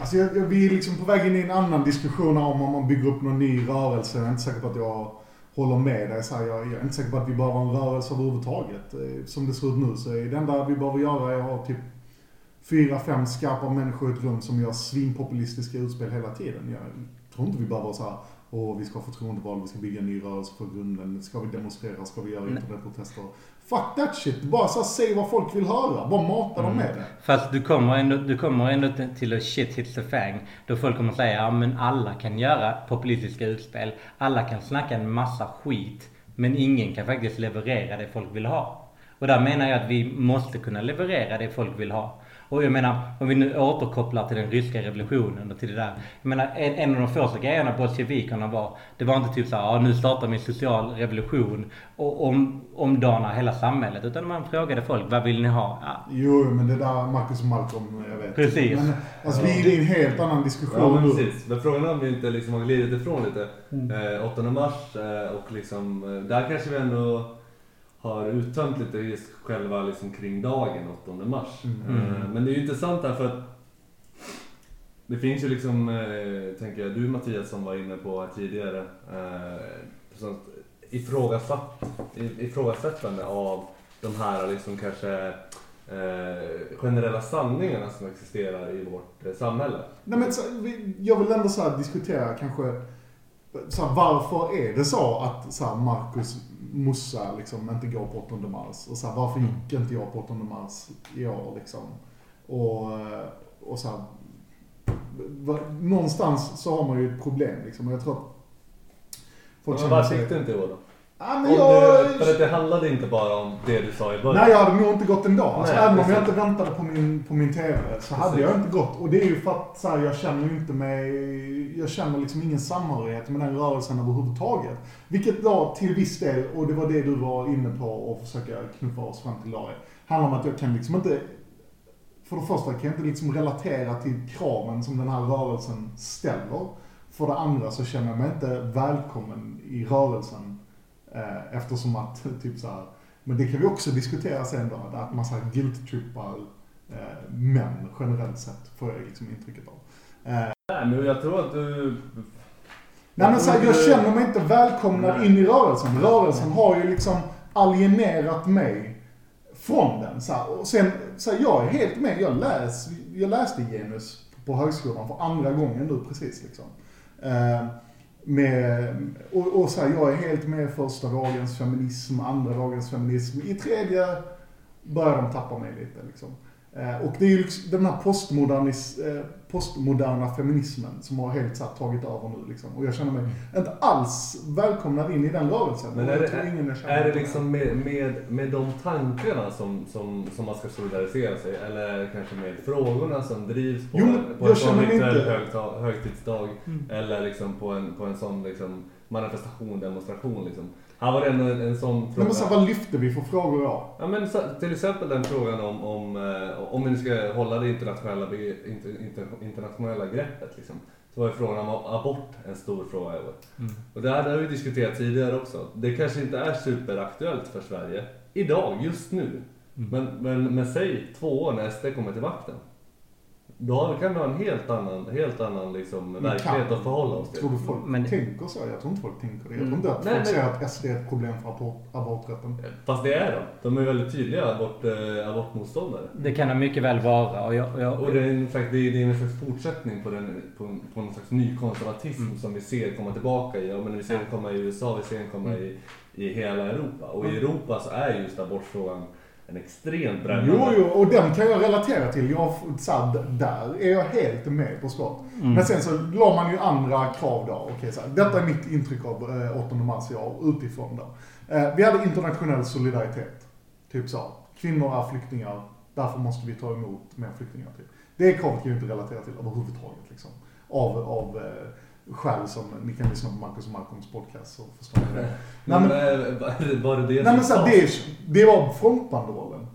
Alltså jag, jag, vi är liksom på väg in i en annan diskussion om om man bygger upp någon ny rörelse. Jag är inte säker på att jag håller med dig. Så här, jag, jag är inte säker på att vi behöver en rörelse överhuvudtaget. Eh, som det ser ut nu så är det enda vi behöver göra är att ha typ fyra, fem skarpa människor i ett rum som gör svinpopulistiska utspel hela tiden. Jag tror inte vi behöver så här, åh vi ska ha förtroendeval, vi ska bygga en ny rörelse på grunden, ska vi demonstrera, ska vi göra Nej. internetprotester. Fuck that shit! Bara så säg vad folk vill höra, bara mata dem med det. Fast du kommer ändå, du kommer ändå till- att shit hits the fan. Då folk kommer säga ja men alla kan göra populistiska utspel. Alla kan snacka en massa skit. Men ingen kan faktiskt leverera det folk vill ha. Och där menar jag att vi måste kunna leverera det folk vill ha. Och jag menar, om vi nu återkopplar till den ryska revolutionen och till det där. Jag menar, en, en av de första grejerna bolsjevikerna var, det var inte typ såhär, ja nu startar vi en social revolution och om, omdanar hela samhället. Utan man frågade folk, vad vill ni ha? Ja, Jo, men det där Marcus Malcolm, jag vet. Precis. Men, alltså vi är i en helt annan diskussion Ja men precis. Men frågan är om vi inte liksom har glidit ifrån lite. Mm. Eh, 8 mars eh, och liksom, eh, där kanske vi ändå har uttömt lite just själva liksom kring dagen 8 mars. Mm. Eh, men det är ju intressant där för att det finns ju liksom, eh, tänker jag, du Mattias som var inne på här tidigare, eh, sånt ifrågasatt, ifrågasättande av de här liksom kanske eh, generella sanningarna som existerar i vårt eh, samhälle. Nej, men så, jag vill ändå så här diskutera kanske, så här, varför är det så att så här, Marcus Mussa liksom inte går på 8 mars? Och så här, varför gick inte jag på 8 mars i år liksom? Och, eh, och så här, någonstans så har man ju ett problem liksom. Och jag tror att folk Men varför gick du inte i år då? Ja, men jag... du, för att det handlade inte bara om det du sa i början. Nej, jag hade nog inte gått en dag. Alltså, Nej, även om jag precis. inte väntade på min, på min TV så hade Precis. jag inte gått. Och det är ju för att så här, jag känner ju inte mig... Jag känner liksom ingen samhörighet med den rörelsen överhuvudtaget. Vilket då till viss del, och det var det du var inne på och försöka knuffa oss fram till idag, handlar om att jag kan liksom inte... För det första kan jag inte liksom relatera till kraven som den här rörelsen ställer. För det andra så känner jag mig inte välkommen i rörelsen. Eh, eftersom att, typ så här, men det kan vi också diskutera sen då, att man så här guilt-trippar eh, män generellt sett, får jag liksom intrycket av. Eh, Nej, men jag tror att du... nej men så här, tror jag känner mig inte välkomnad in i rörelsen. Rörelsen har ju liksom alienerat mig från den. Så här, och sen, så här, jag är helt med, jag, läs, jag läste genus på högskolan för andra gången nu precis liksom. Eh, med, och, och så här, jag är helt med i första vågens feminism, andra vågens feminism. I tredje börjar de tappa mig lite liksom. Eh, och det är ju liksom den här postmodernis, eh, postmoderna feminismen som har helt så här, tagit över nu liksom. Och jag känner mig inte alls välkomnad in i den rörelsen. Men är det, är det liksom med, med, med de tankarna som, som, som man ska solidarisera sig? Eller kanske med frågorna som drivs på Jo, en, på en sån rituell högta, högtidsdag? Eller liksom på en, på en sån liksom manifestation, demonstration liksom? Här var ändå en, en sån fråga. men så här, vad lyfter vi för frågor då? Ja, men så, till exempel den frågan om, om, eh, om vi nu ska hålla det internationella, inter, inter, internationella greppet. Liksom, så var ju frågan om abort en stor fråga i år. Och det här det har vi diskuterat tidigare också. Det kanske inte är superaktuellt för Sverige idag, just nu. Men, men, men säg två år när SD kommer till makten. Då kan vi ha en helt annan, helt annan liksom, verklighet att förhålla oss till. Tror du folk Men- tänker så? Jag tror inte folk tänker det. Jag tror Mm. inte att Nej, folk men- ser att SD är ett problem för abort, aborträtten. Fast det är de. De är väldigt tydliga abort, eh, abortmotståndare. Det kan det mycket väl vara. Och jag, och jag, Och det är, en det är det är en slags fortsättning på, den, på, på någon slags nykonservatism Mm. som vi ser komma tillbaka i. Ja, men vi ser den komma i USA, vi ser den komma i, i hela Europa. Och i Europa så är just abortfrågan en extremt brännande. Jo, jo, och den kan jag relatera till. Jag, så här, där är jag helt med på skott. Mm. Men sen så la man ju andra krav då. Okej, så här, detta är mitt intryck av eh, 8 mars i år, utifrån då. Eh, vi hade internationell solidaritet. Typ så. Kvinnor är flyktingar, därför måste vi ta emot mer flyktingar. Typ. Det kravet kan jag inte relatera till överhuvudtaget. Liksom. Av, av eh, skäl som, ni kan lyssna på Marcus och Malcolms podcast så förstår ni det. Nej, Men, eh, var det det Nej men så här, det, det var frontbanderollen.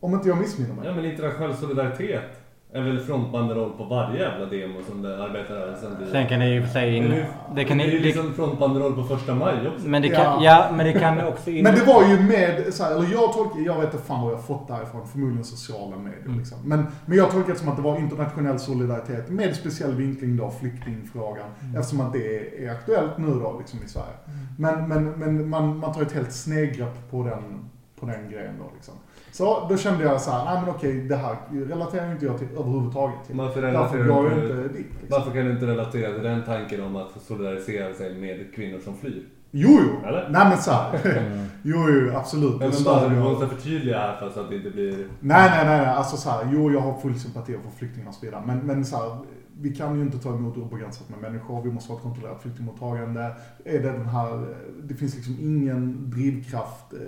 Om inte jag missminner mig. Ja men internationell solidaritet är väl frontbanderoll på varje jävla demo som det arbetarrörelsen driver. Sen kan det ju för sig... In, Det det kan, är ju det, liksom frontbanderoll på första maj också. men det kan, Ja. ja, men det kan också... In, Men det var ju med, så här, eller jag tolkar, jag vet inte fan var jag fått det här ifrån, förmodligen sociala medier Mm. liksom. Men, men jag tolkar det som att det var internationell solidaritet med speciell vinkling då, flyktingfrågan. Mm. Eftersom att det är aktuellt nu då, liksom i Sverige. Men, men, men man, man tar ett helt snedgrepp på den, på den grejen då liksom. Så då kände jag så här, nej men okej, det här relaterar inte jag till överhuvudtaget till. Varför Därför relaterar jag du inte dit liksom. varför kan du inte relatera till den tanken om att solidarisera sig med kvinnor som flyr? Jo, jo. Eller? Nej men så här. Mm. Jo, jo, absolut. Men, men bara, du måste förtydliga här för så att det inte blir... Nej, nej, nej, nej. Alltså så här, jo, jag har full sympati för flyktingar och så vidare. Men, men så här, vi kan ju inte ta emot obegränsat med människor. Vi måste ha ett kontrollerat flyktingmottagande. Är det den här, det finns liksom ingen drivkraft, eh,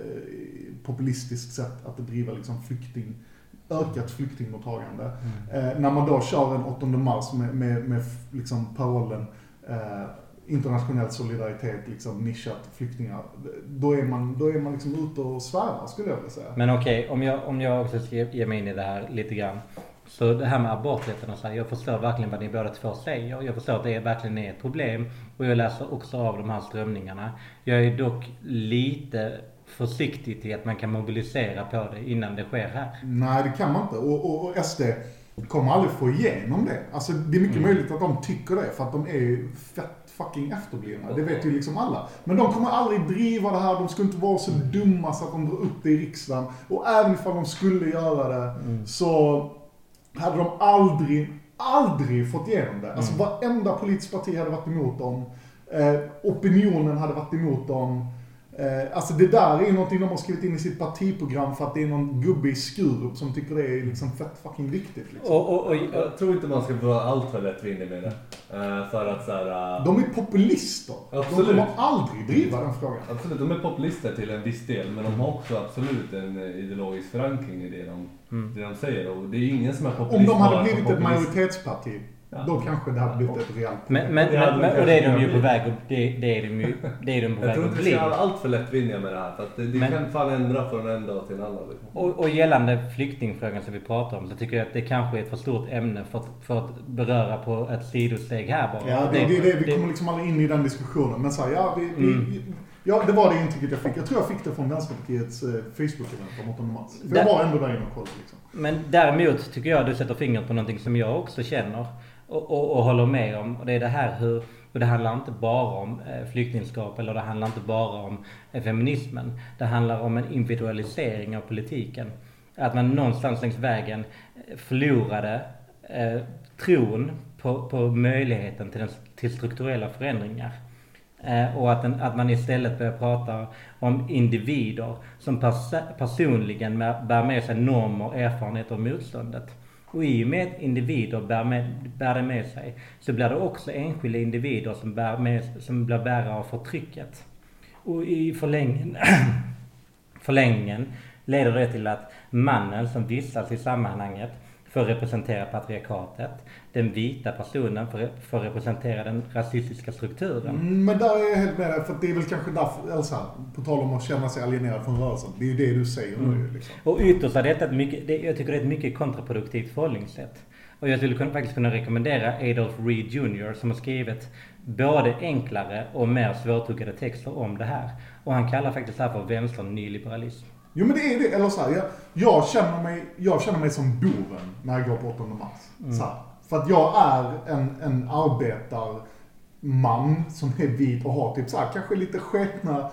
populistiskt sett, att driva liksom flykting, ökat flyktingmottagande. Eh, när man då kör en 8 mars med, med, med liksom parollen eh, internationell solidaritet, liksom nischat flyktingar. Då är man, då är man liksom ute och svävar skulle jag vilja säga. Men okej, om, jag, om jag också ska ge mig in i det här lite grann. Så det här med aborträtten och så här, jag förstår verkligen vad ni båda två säger. Jag förstår att det verkligen är ett problem. Och jag läser också av de här strömningarna. Jag är dock lite försiktig till att man kan mobilisera på det innan det sker här. Nej, det kan man inte. Och, och, och SD kommer aldrig få igenom det. Alltså, det är mycket möjligt att de tycker det, för att de är fett fucking efterblivna. Det vet ju liksom alla. Men de kommer aldrig driva det här, de skulle inte vara så dumma så att de drar upp det i riksdagen. Och även ifall de skulle göra det, så hade de aldrig, aldrig fått igenom det. Alltså varenda politiskt parti hade varit emot dem. Eh, opinionen hade varit emot dem. Eh, alltså det där är någonting de har skrivit in i sitt partiprogram för att det är någon gubbe i Skurup som tycker det är liksom fett fucking viktigt. Liksom. Och, och, och, Jag tror inte man ska vara alltför lättvindig med det. Eh, för att så här, eh, De är populister. Absolut. De kommer aldrig driva den frågan. Absolut, de är populister till en viss del men de har också absolut en ideologisk förankring i det de, det de säger. Och det är ingen som är populist Om de hade blivit ett majoritetsparti. Då kanske det hade blivit ett rejält men, men, men, man men, och det är de ju på väg att, det, det är de ju, det är de på Jag väg tror att inte vi ska vara alltför lättvindiga med det här för att det, det Men- kan fan ändra från en dag till en annan. Liksom. Och, och gällande flyktingfrågan som vi pratar om så tycker jag att det kanske är ett för stort ämne för, att- för att beröra på ett sidosteg här bara. Ja, det, det det. Vi kommer liksom aldrig in i den diskussionen. Men så här, ja, vi, vi, Mm. ja, det var det intrycket jag fick. Jag tror jag fick det från Vänsterpartiets eh, Facebook-event om 8 mars. För jag var ändå där inne och kollade liksom. Men däremot tycker jag att du sätter fingret på någonting som jag också känner och, och, och håller med om. Och det är det här hur, och det handlar inte bara om eh, flyktingskap eller det handlar inte bara om eh, feminismen. Det handlar om en individualisering av politiken. Att man någonstans längs vägen eh, förlorade eh, tron på, på möjligheten till, den, till strukturella förändringar. Eh, och att, den, att man istället börjar prata om individer som pers personligen med, bär med sig normer, erfarenheter och motståndet. Och i och med att individer bär, med, bär det med sig så blir det också enskilda individer som, bär med, som blir bärare av förtrycket. Och i förlängningen, förlängningen leder det till att mannen som vistas i sammanhanget får representera patriarkatet. Den vita personen får, får representera den rasistiska strukturen. Mm, Men där är jag helt med dig, för att det är väl kanske därför, eller så här, på tal om att känna sig alienerad från rörelsen. Det är ju det du säger Mm. nu liksom. Och ytterst är detta ett mycket, det, jag tycker det är ett mycket kontraproduktivt förhållningssätt. Och jag skulle kunna, faktiskt kunna rekommendera Adolf Reed Jr som har skrivit både enklare och mer svårtuggade texter om det här. Och han kallar faktiskt det här för vänster-nyliberalism. Jo men det är det, eller så här, jag, jag, känner mig, jag känner mig som boven när jag går på 8 mars. Så här, för att jag är en, en arbetarman som är vit och har typ så här, kanske lite sketna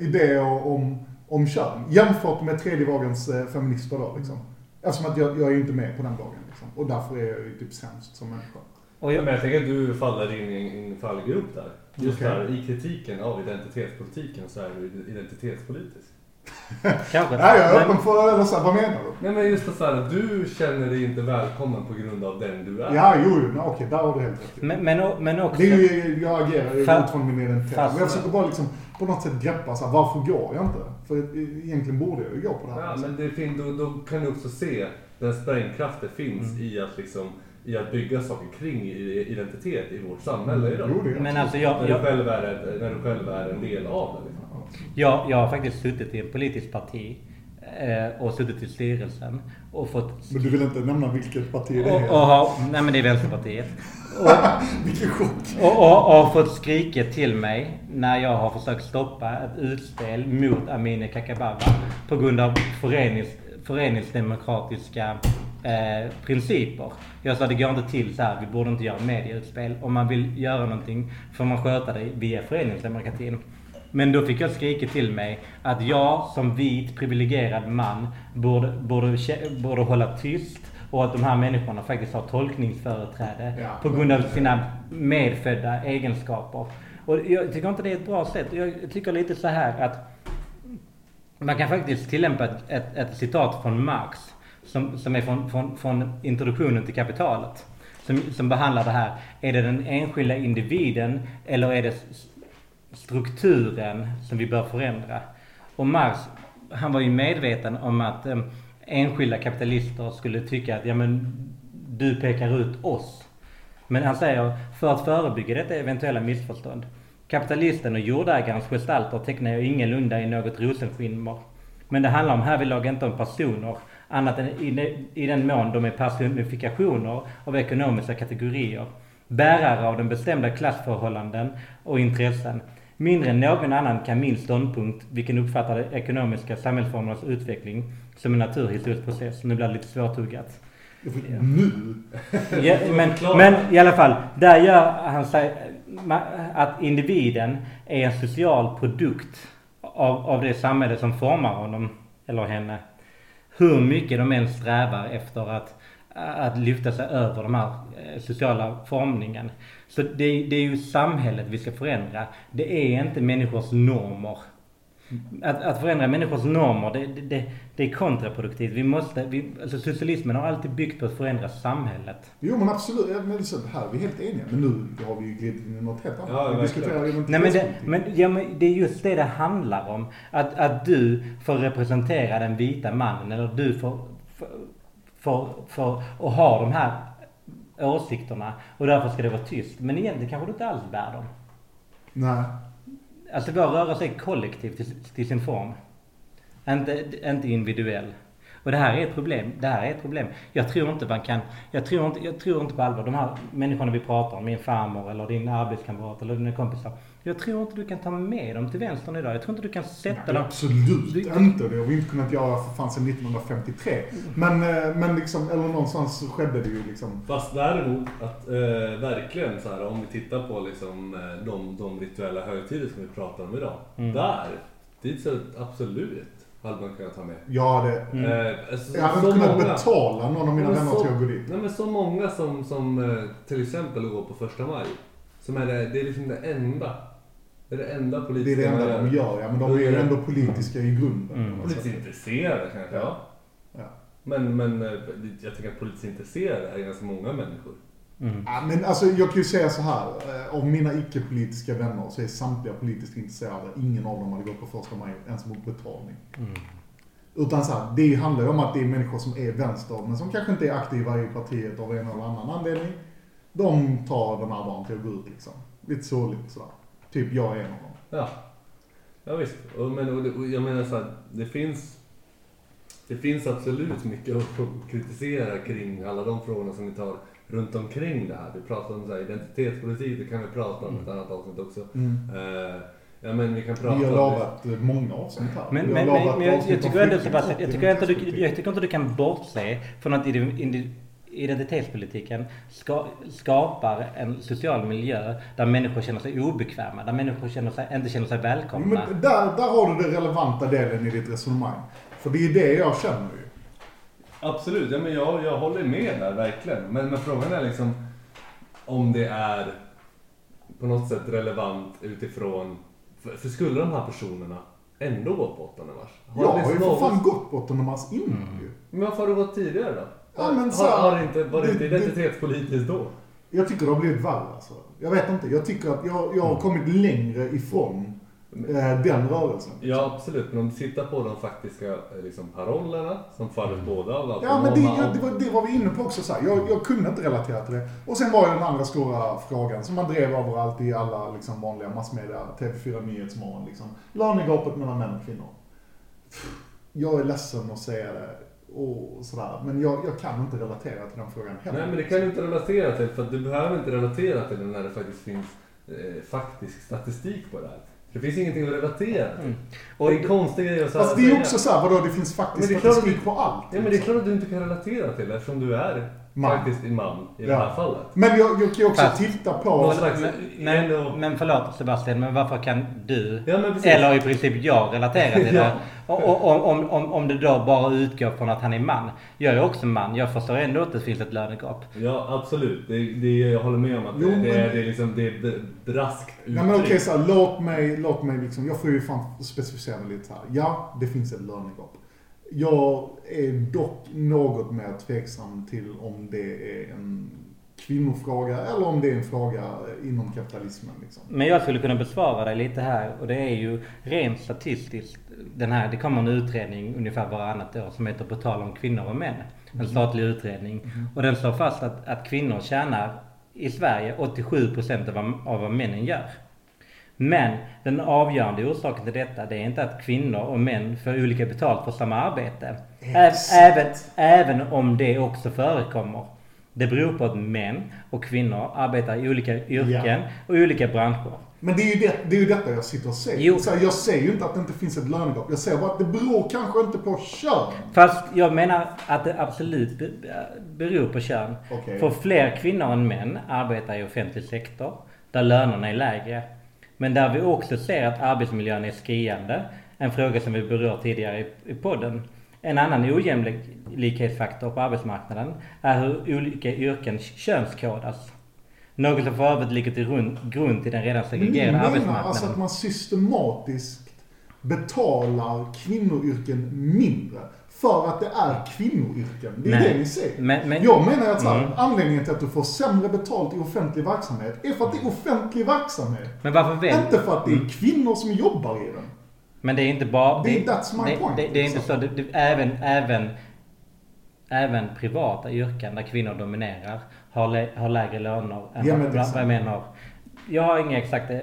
idéer om, om kön. Jämfört med tredje vågens eh, feminister då liksom. Eftersom att jag, jag är inte med på den vågen liksom. Och därför är jag ju typ sämst som människa. Och Ja, jag, men jag tänker att du faller in i en- fallgrop där. Just Okej. där, i kritiken av identitetspolitiken så är du identitetspolitisk. Kanske. Nej, jag är Men- öppen för, här, vad menar du? Nej men just att så här, du känner dig inte välkommen på grund av den du är. Ja, jo, jo, okej, där har du helt rätt. Men, men, men också... Det är ju, jag agerar ju Fast- utifrån min identitet. fast- Men jag försöker bara liksom på något sätt greppa så här, varför går jag inte? För egentligen borde jag ju gå på det här. Ja, men det fin- då, då kan du också se den sprängkraft det finns Mm. i att liksom i att bygga saker kring identitet i vårt samhälle idag. Jo, det är Men alltså jag, När du, själv är, när du själv är en del av det. Liksom. Jag, jag har faktiskt suttit i ett politiskt parti eh, och suttit i styrelsen och fått... Men du vill inte nämna vilket parti det Och, är? och har, nej men det är Vänsterpartiet. Vilken chock! Och, och, och fått skriket till mig när jag har försökt stoppa ett utspel mot Amineh Kakabaveh på grund av förenings, föreningsdemokratiska eh, principer. Jag sa det går inte till så här, vi borde inte göra medieutspel. Om man vill göra någonting får man sköta det via föreningsdemokratin. Men då fick jag skriket till mig att jag som vit privilegierad man borde, borde, borde hålla tyst och att de här människorna faktiskt har tolkningsföreträde Ja. på grund av sina medfödda egenskaper. Och jag tycker inte det är ett bra sätt. Jag tycker lite så här att man kan faktiskt tillämpa ett, ett, ett citat från Marx som, som är från, från, från introduktionen till kapitalet. Som, som behandlar det här. Är det den enskilda individen eller är det strukturen som vi bör förändra? Och Marx, han var ju medveten om att eh, enskilda kapitalister skulle tycka att ja, men, du pekar ut oss. Men han säger, för att förebygga detta eventuella missförstånd. Kapitalisten och jordägarens gestalter tecknar jag ingalunda i något rosenskimmer. Men det handlar om härvidlag inte om personer, annat än i, i den mån de är personifikationer av ekonomiska kategorier. Bärare av den bestämda klassförhållanden och intressen. Mindre än någon annan kan min ståndpunkt, vilken uppfattar de ekonomiska samhällsformernas utveckling som en naturhistorisk process. Nu blir det lite svårtuggat. Nu? Ja, men, men i alla fall, där gör han sig att individen är en social produkt av, av det samhälle som formar honom eller henne. Hur mycket de än strävar efter att, att lyfta sig över de här eh, sociala formningen. Så det, det är ju samhället vi ska förändra. Det är inte människors normer. Att, att förändra människors normer, det, det- det, är kontraproduktivt. Vi måste, vi, alltså socialismen har alltid byggt på att förändra samhället. Jo men absolut, ja, men så här är vi helt eniga. Men nu har vi ju glidit in i något helt annat. Ja, vi diskuterar Nej men det, men, ja, men det är just det det handlar om. Att, att du får representera den vita mannen eller du får, får, får, får och ha de här åsikterna och därför ska det vara tyst. Men egentligen kanske du inte alls bär dem. Nej. Alltså vår rörelse är kollektiv till, till sin form. Inte, inte individuell. Och det här är ett problem. Det här är ett problem. Jag tror inte man kan, jag tror inte, jag tror inte på allvar, de här människorna vi pratar om, min farmor eller din arbetskamrat eller dina kompisar. Jag tror inte du kan ta med dem till vänstern idag. Jag tror inte du kan sätta Nej, dem... absolut Du- inte. Det har vi inte kunnat göra för fan sedan 1953. Men, eh, men liksom, eller någonstans så skedde det ju liksom. Fast däremot att eh, verkligen så här om vi tittar på liksom eh, de, de rituella högtider som vi pratar om idag. Mm. Där, dit så absolut hade man kunnat ta med. Jag hade, Eh, alltså, jag hade inte kunnat många- betala någon av mina vänner till att gå dit. Nej men så många som, som eh, till exempel går på första maj. Som är det, det är liksom det enda. Det är det enda Det är politiska det enda de gör, ja. Men de är ju ändå politiska i grunden. Mm. Politiskt intresserade kanske, ja. Ja. Men, men eh, jag tänker att politiskt intresserade är ganska många människor. Mm. Ja, men alltså jag kan ju säga så här. eh, Av mina icke-politiska vänner så är samtliga politiskt intresserade. Ingen av dem hade gått på första maj ens mot betalning. Mm. Utan så här, det handlar ju om att det är människor som är vänster, men som kanske inte är aktiva i partiet av en eller annan anledning. De tar den här dagen till att gå ut liksom. Lite sorgligt sådär. Typ jag är en av dem. Ja, ja visst. Och, men, och, det- och jag menar så här, det finns det finns absolut mycket att kritisera kring alla de frågorna som vi tar runt omkring det här. Vi pratar om så här, identitetspolitik, det kan vi prata om i ett annat avsnitt också. Eh, ja men vi kan prata Vi har om... lovat eh, många avsnitt här. Men, men, men, men jag, jag om tycker ändå jag tycker inte du, jag tycker inte du kan bortse från att ide- indi- identitetspolitiken ska, skapar en social miljö där människor känner sig obekväma, där människor känner sig, inte känner sig välkomna. Men där, där har du den relevanta delen i ditt resonemang. För det är det jag känner ju. Absolut, ja, men jag, jag håller med där verkligen. Men, men frågan är liksom om det är på något sätt relevant utifrån... För, för skulle de här personerna ändå gå på 8 mars? Har Jag det har ju för fan gått på 8 mars innan ju. Men varför har du gått tidigare då? Ja, men så- har, har det inte, var det inte identitetspolitiskt då? Jag tycker det har blivit värre alltså. Jag vet inte. Jag tycker att jag, jag har kommit längre ifrån eh, den rörelsen. Ja absolut, men om du tittar på de faktiska eh, liksom, parollerna som faller båda av Mm. Ja, men det, jag, det, var, det var vi inne på också. Så här. Jag, jag kunde inte relatera till det. Och sen var ju den andra stora frågan som man drev överallt i alla liksom, vanliga massmedia. TV4 Nyhetsmorgon liksom. Lönegapet mellan män och kvinnor. jag är ledsen att säga det och sådär. Men jag, jag kan inte relatera till den frågan heller. Nej men det kan du inte relatera till för du behöver inte relatera till det när det faktiskt finns eh, faktisk statistik på det här. Det finns ingenting att relatera till. Och det är en konstig grej att Fast det är också såhär, vadå det finns Men faktiskt det statistik att- på allt. Ja men det är liksom. klart att du inte kan relatera till det eftersom du är Man. faktiskt en man i det Ja. här fallet. Men jag, jag kan ju också Fast- titta på... Slags- men, men, men förlåt Sebastian, men varför kan du, Ja eller i princip jag, relatera till det? Ja. Och, och, om, om, om, om det då bara utgår från att han är man. Jag är också man, jag förstår ändå att det finns ett lönegap. Ja absolut. Det, det, jag håller med om att Jo, det, det, men- är, det är liksom det är braskt Nej men okej uttryck. så här, låt mig, låt mig liksom, jag får ju fan specificera mig lite här. Ja, det finns ett lönegap. Jag är dock något mer tveksam till om det är en kvinnofråga eller om det är en fråga inom kapitalismen liksom. Men jag skulle kunna besvara dig lite här och det är ju rent statistiskt. Den här, det kommer en utredning ungefär varannat år som heter På tal om kvinnor och män. En statlig utredning. Och den slår fast att, att kvinnor tjänar i Sverige 87% av, vad- av vad männen gör. Men den avgörande orsaken till detta det är inte att kvinnor och män får olika betalt för samma arbete. Även, även om det också förekommer. Det beror på att män och kvinnor arbetar i olika yrken och i olika branscher. Men det är ju, det, det är ju detta jag sitter och säger. Jo. Så jag säger ju inte att det inte finns ett lönegap. Jag säger bara att det beror kanske inte på kön. Fast jag menar att det absolut be- beror på kön. Okej. För fler kvinnor än män arbetar i offentlig sektor där lönerna är lägre. Men där vi också ser att arbetsmiljön är skriande. En fråga som vi berört tidigare i, i podden. En annan ojämlikhetsfaktor på arbetsmarknaden är hur olika yrken könskodas. Något som för övrigt ligger till grund, till den redan segregerade menar arbetsmarknaden. alltså att man systematiskt betalar kvinnoyrken mindre för att det är kvinnoyrken. Det är Nej. det ni säger. Men- men- jag menar att så här, Mm. anledningen till att du får sämre betalt i offentlig verksamhet är för att det är offentlig verksamhet. Men varför väl? Inte för att det är kvinnor som jobbar i den. Men det är inte bara... Det- that's my det, point, Det, det är inte liksom. så. Det, det, även, även, även privata yrken där kvinnor dominerar har, lä, har lägre löner än Ja, men vad, män har. Jag har inga exakta eh,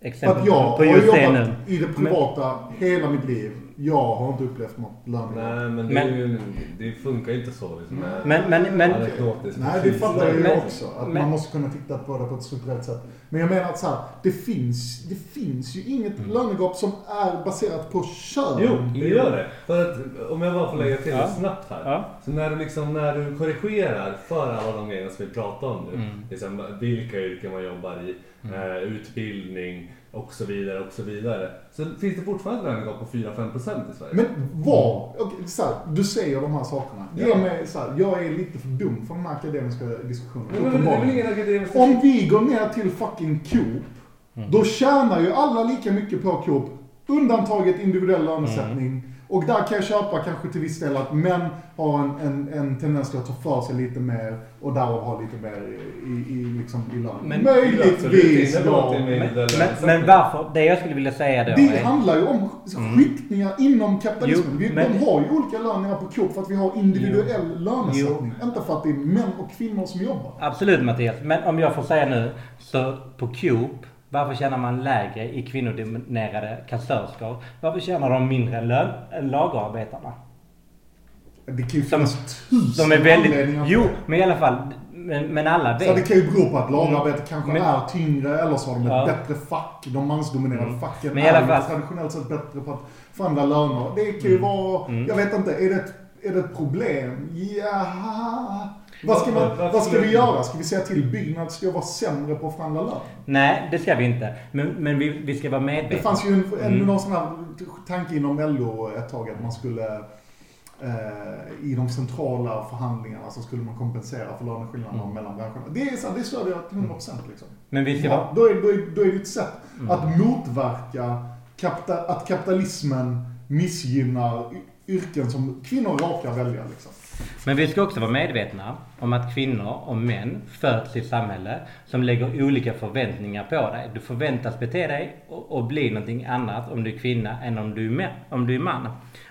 exempel att jag på har just det jobbat nu. i det privata hela mitt liv. Jag har inte upplevt något lönegap. Nej men det, Men- ju, det funkar inte så liksom. Men, men, men, anekdotiskt Nej, det fattar jag ju Men- också. Att men- man måste kunna titta på det på ett strukturellt sätt. Men jag menar att så här, det finns, det finns ju inget Mm. lönegap som är baserat på kön. Jo, det gör det. För att om jag bara får lägga till Ja. snabbt här. Ja. Så när du, liksom, när du korrigerar för alla de grejerna som vi pratar om nu. Mm. Liksom, vilka yrken man jobbar i, eh, utbildning och så vidare och så vidare. Så finns det fortfarande lönegap på 4-5% i Sverige. Men vad? okej, så här, du säger de här sakerna. Ge Ja. mig, så här, jag är lite för dum för den här akademiska diskussionen. Men, men, akademisk... Om vi går ner till fucking Coop, Mm. då tjänar ju alla lika mycket på Coop, undantaget individuell lönesättning. Mm. Och där kan jag köpa kanske till viss del att män har en, en, en tendens till att ta för sig lite mer och därav ha lite mer i, i, liksom, i lön. Men- Möjligtvis på men, men, men varför? Det jag skulle vilja säga då Det är... handlar ju om skiktningar inom kapitalismen. Jo, vi, men- De har ju olika löner på Coop för att vi har individuell lönesättning. Inte för att det är män och kvinnor som jobbar. Absolut Mattias. Men om jag får säga nu. Så på Coop. Varför tjänar man lägre i kvinnodominerade kassörskor? Varför tjänar de mindre lön, än lagerarbetarna? Det kan ju finnas tusen De är väldigt... Jo, men i alla fall. Men, men alla Så det vet. kan ju bero på att lagarbete kanske Men- är tyngre eller så har de ett Ja. bättre fack. De mansdominerade Mm. facken Men i alla är fall- traditionellt sett bättre på att förhandla löner. Det kan ju Mm. vara, Mm. jag vet inte, är det ett, är det ett problem? Ja. Vad ska, man, vad- ska vi göra? Ska vi säga till Byggnads ska vara sämre på att förhandla lön? Nej, det ska vi inte. Men, men vi, vi ska vara Det medvetna. fanns ju en, en Mm. någon sån här tanke inom LO ett tag att man skulle eh, i de centrala förhandlingarna så skulle man kompensera för löneskillnaderna Mm. mellan branscherna. Det, är, det stödjer jag till 100% liksom. Men vi ska Ja, vara... då, är, då, är, då är det ett sätt Mm. att motverka kapita, att kapitalismen missgynnar yrken som kvinnor råkar välja. Liksom. Men vi ska också vara medvetna om att kvinnor och män föds i ett samhälle som lägger olika förväntningar på dig. Du förväntas bete dig och, och bli någonting annat om du är kvinna än om du är, män, om du är man.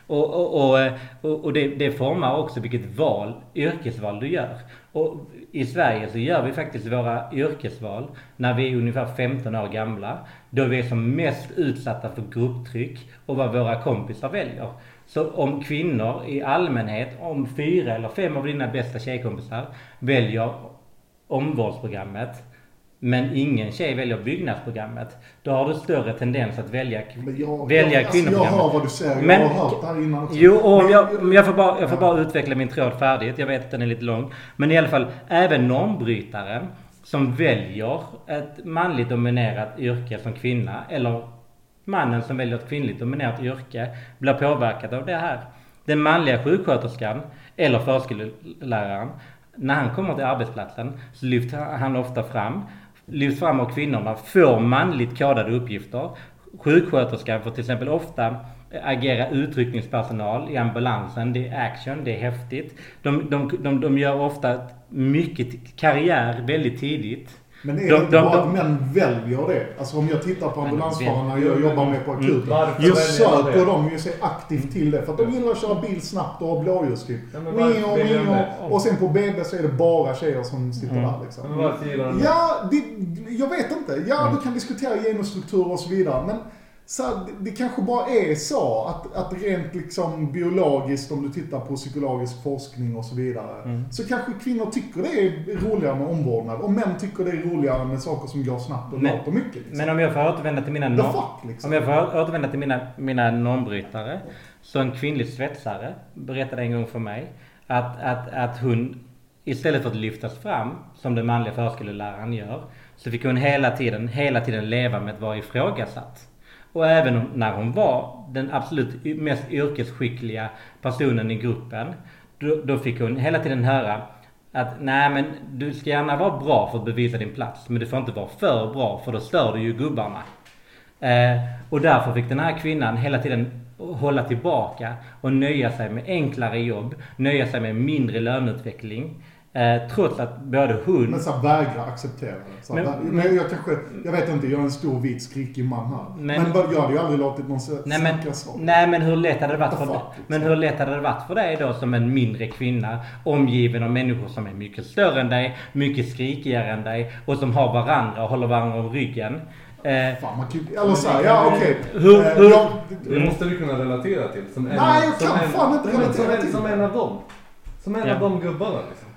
Och, och, och, och, och det, det formar också vilket val, yrkesval du gör. Och i Sverige så gör vi faktiskt våra yrkesval när vi är ungefär 15 år gamla. Då vi är som mest utsatta för grupptryck och vad våra kompisar väljer. Så om kvinnor i allmänhet, om fyra eller fem av dina bästa tjejkompisar väljer omvårdsprogrammet men ingen tjej väljer byggnadsprogrammet. Då har du större tendens att välja, jag, välja jag, alltså, jag kvinnoprogrammet. hör vad du säger. Men- jag har hört det här innan också. Jo, och Men- jag, jag får bara, jag får bara utveckla min tråd färdigt. Jag vet att den är lite lång. Men i alla fall, även normbrytare som väljer ett manligt dominerat yrke som kvinna eller mannen som väljer ett kvinnligt dominerat yrke blir påverkad av det här. Den manliga sjuksköterskan eller förskolläraren, när han kommer till arbetsplatsen så lyfter han ofta fram, lyfts fram av kvinnorna, får manligt kodade uppgifter. Sjuksköterskan får till exempel ofta agera utryckningspersonal i ambulansen. Det är action, det är häftigt. De, de, de, de gör ofta mycket karriär väldigt tidigt. Men är De- det inte de- bara de- att män väljer det? Alltså om jag tittar på ambulansförarna jag jobbar med på akuten. Varför Så de söker de ju sig aktivt till det. För att de gillar att köra bil snabbt och ha de det? Och sen på BB så är det bara tjejer som sitter där liksom. Men varför gillar de det? Ja, det, jag vet inte. Ja, du kan diskutera genusstrukturer och så vidare. Men så här, det, kanske bara är så att, att rent liksom biologiskt, om du tittar på psykologisk forskning och så vidare, så kanske kvinnor tycker det är roligare med omvårdnad och män tycker det är roligare med saker som går snabbt och Men- låter mycket. Liksom. Men om jag får återvända till mina norm- fuck liksom. Om jag får återvända till mina, mina normbrytare. Så en kvinnlig svetsare berättade en gång för mig att, att, att hon istället för att lyftas fram som den manliga förskolläraren gör. Så fick hon hela tiden, hela tiden leva med att vara ifrågasatt. Och även när hon var den absolut mest yrkesskickliga personen i gruppen. Då, då fick hon hela tiden höra att nej men du ska gärna vara bra för att bevisa din plats. Men du får inte vara för bra för då stör du ju gubbarna. Eh, och därför fick den här kvinnan hela tiden hålla tillbaka och nöja sig med enklare jobb, nöja sig med mindre löneutveckling. Eh, trots att både hon... Men så vägra acceptera det. Så Men- men, jag kanske, jag vet inte, jag är en stor vit skrikig man här. Men- Men, jag hade ju aldrig låtit någon Nej men, snacka så. nej men hur lätt hade det varit för dig? fuck? Men hur lätt hade det varit för dig då som en mindre kvinna omgiven av människor som är mycket större än dig, mycket skrikigare än dig och som har varandra och håller varandra om ryggen. Eh, Fan, man kan Eller såhär, ja okej. Hur- Eh, hur- jag- Det måste du kunna relatera till. Som en, Nej, jag som kan en, fan inte Nej, men relatera som, en- till Som en av dem. Som en Ja. av de gubbarna liksom.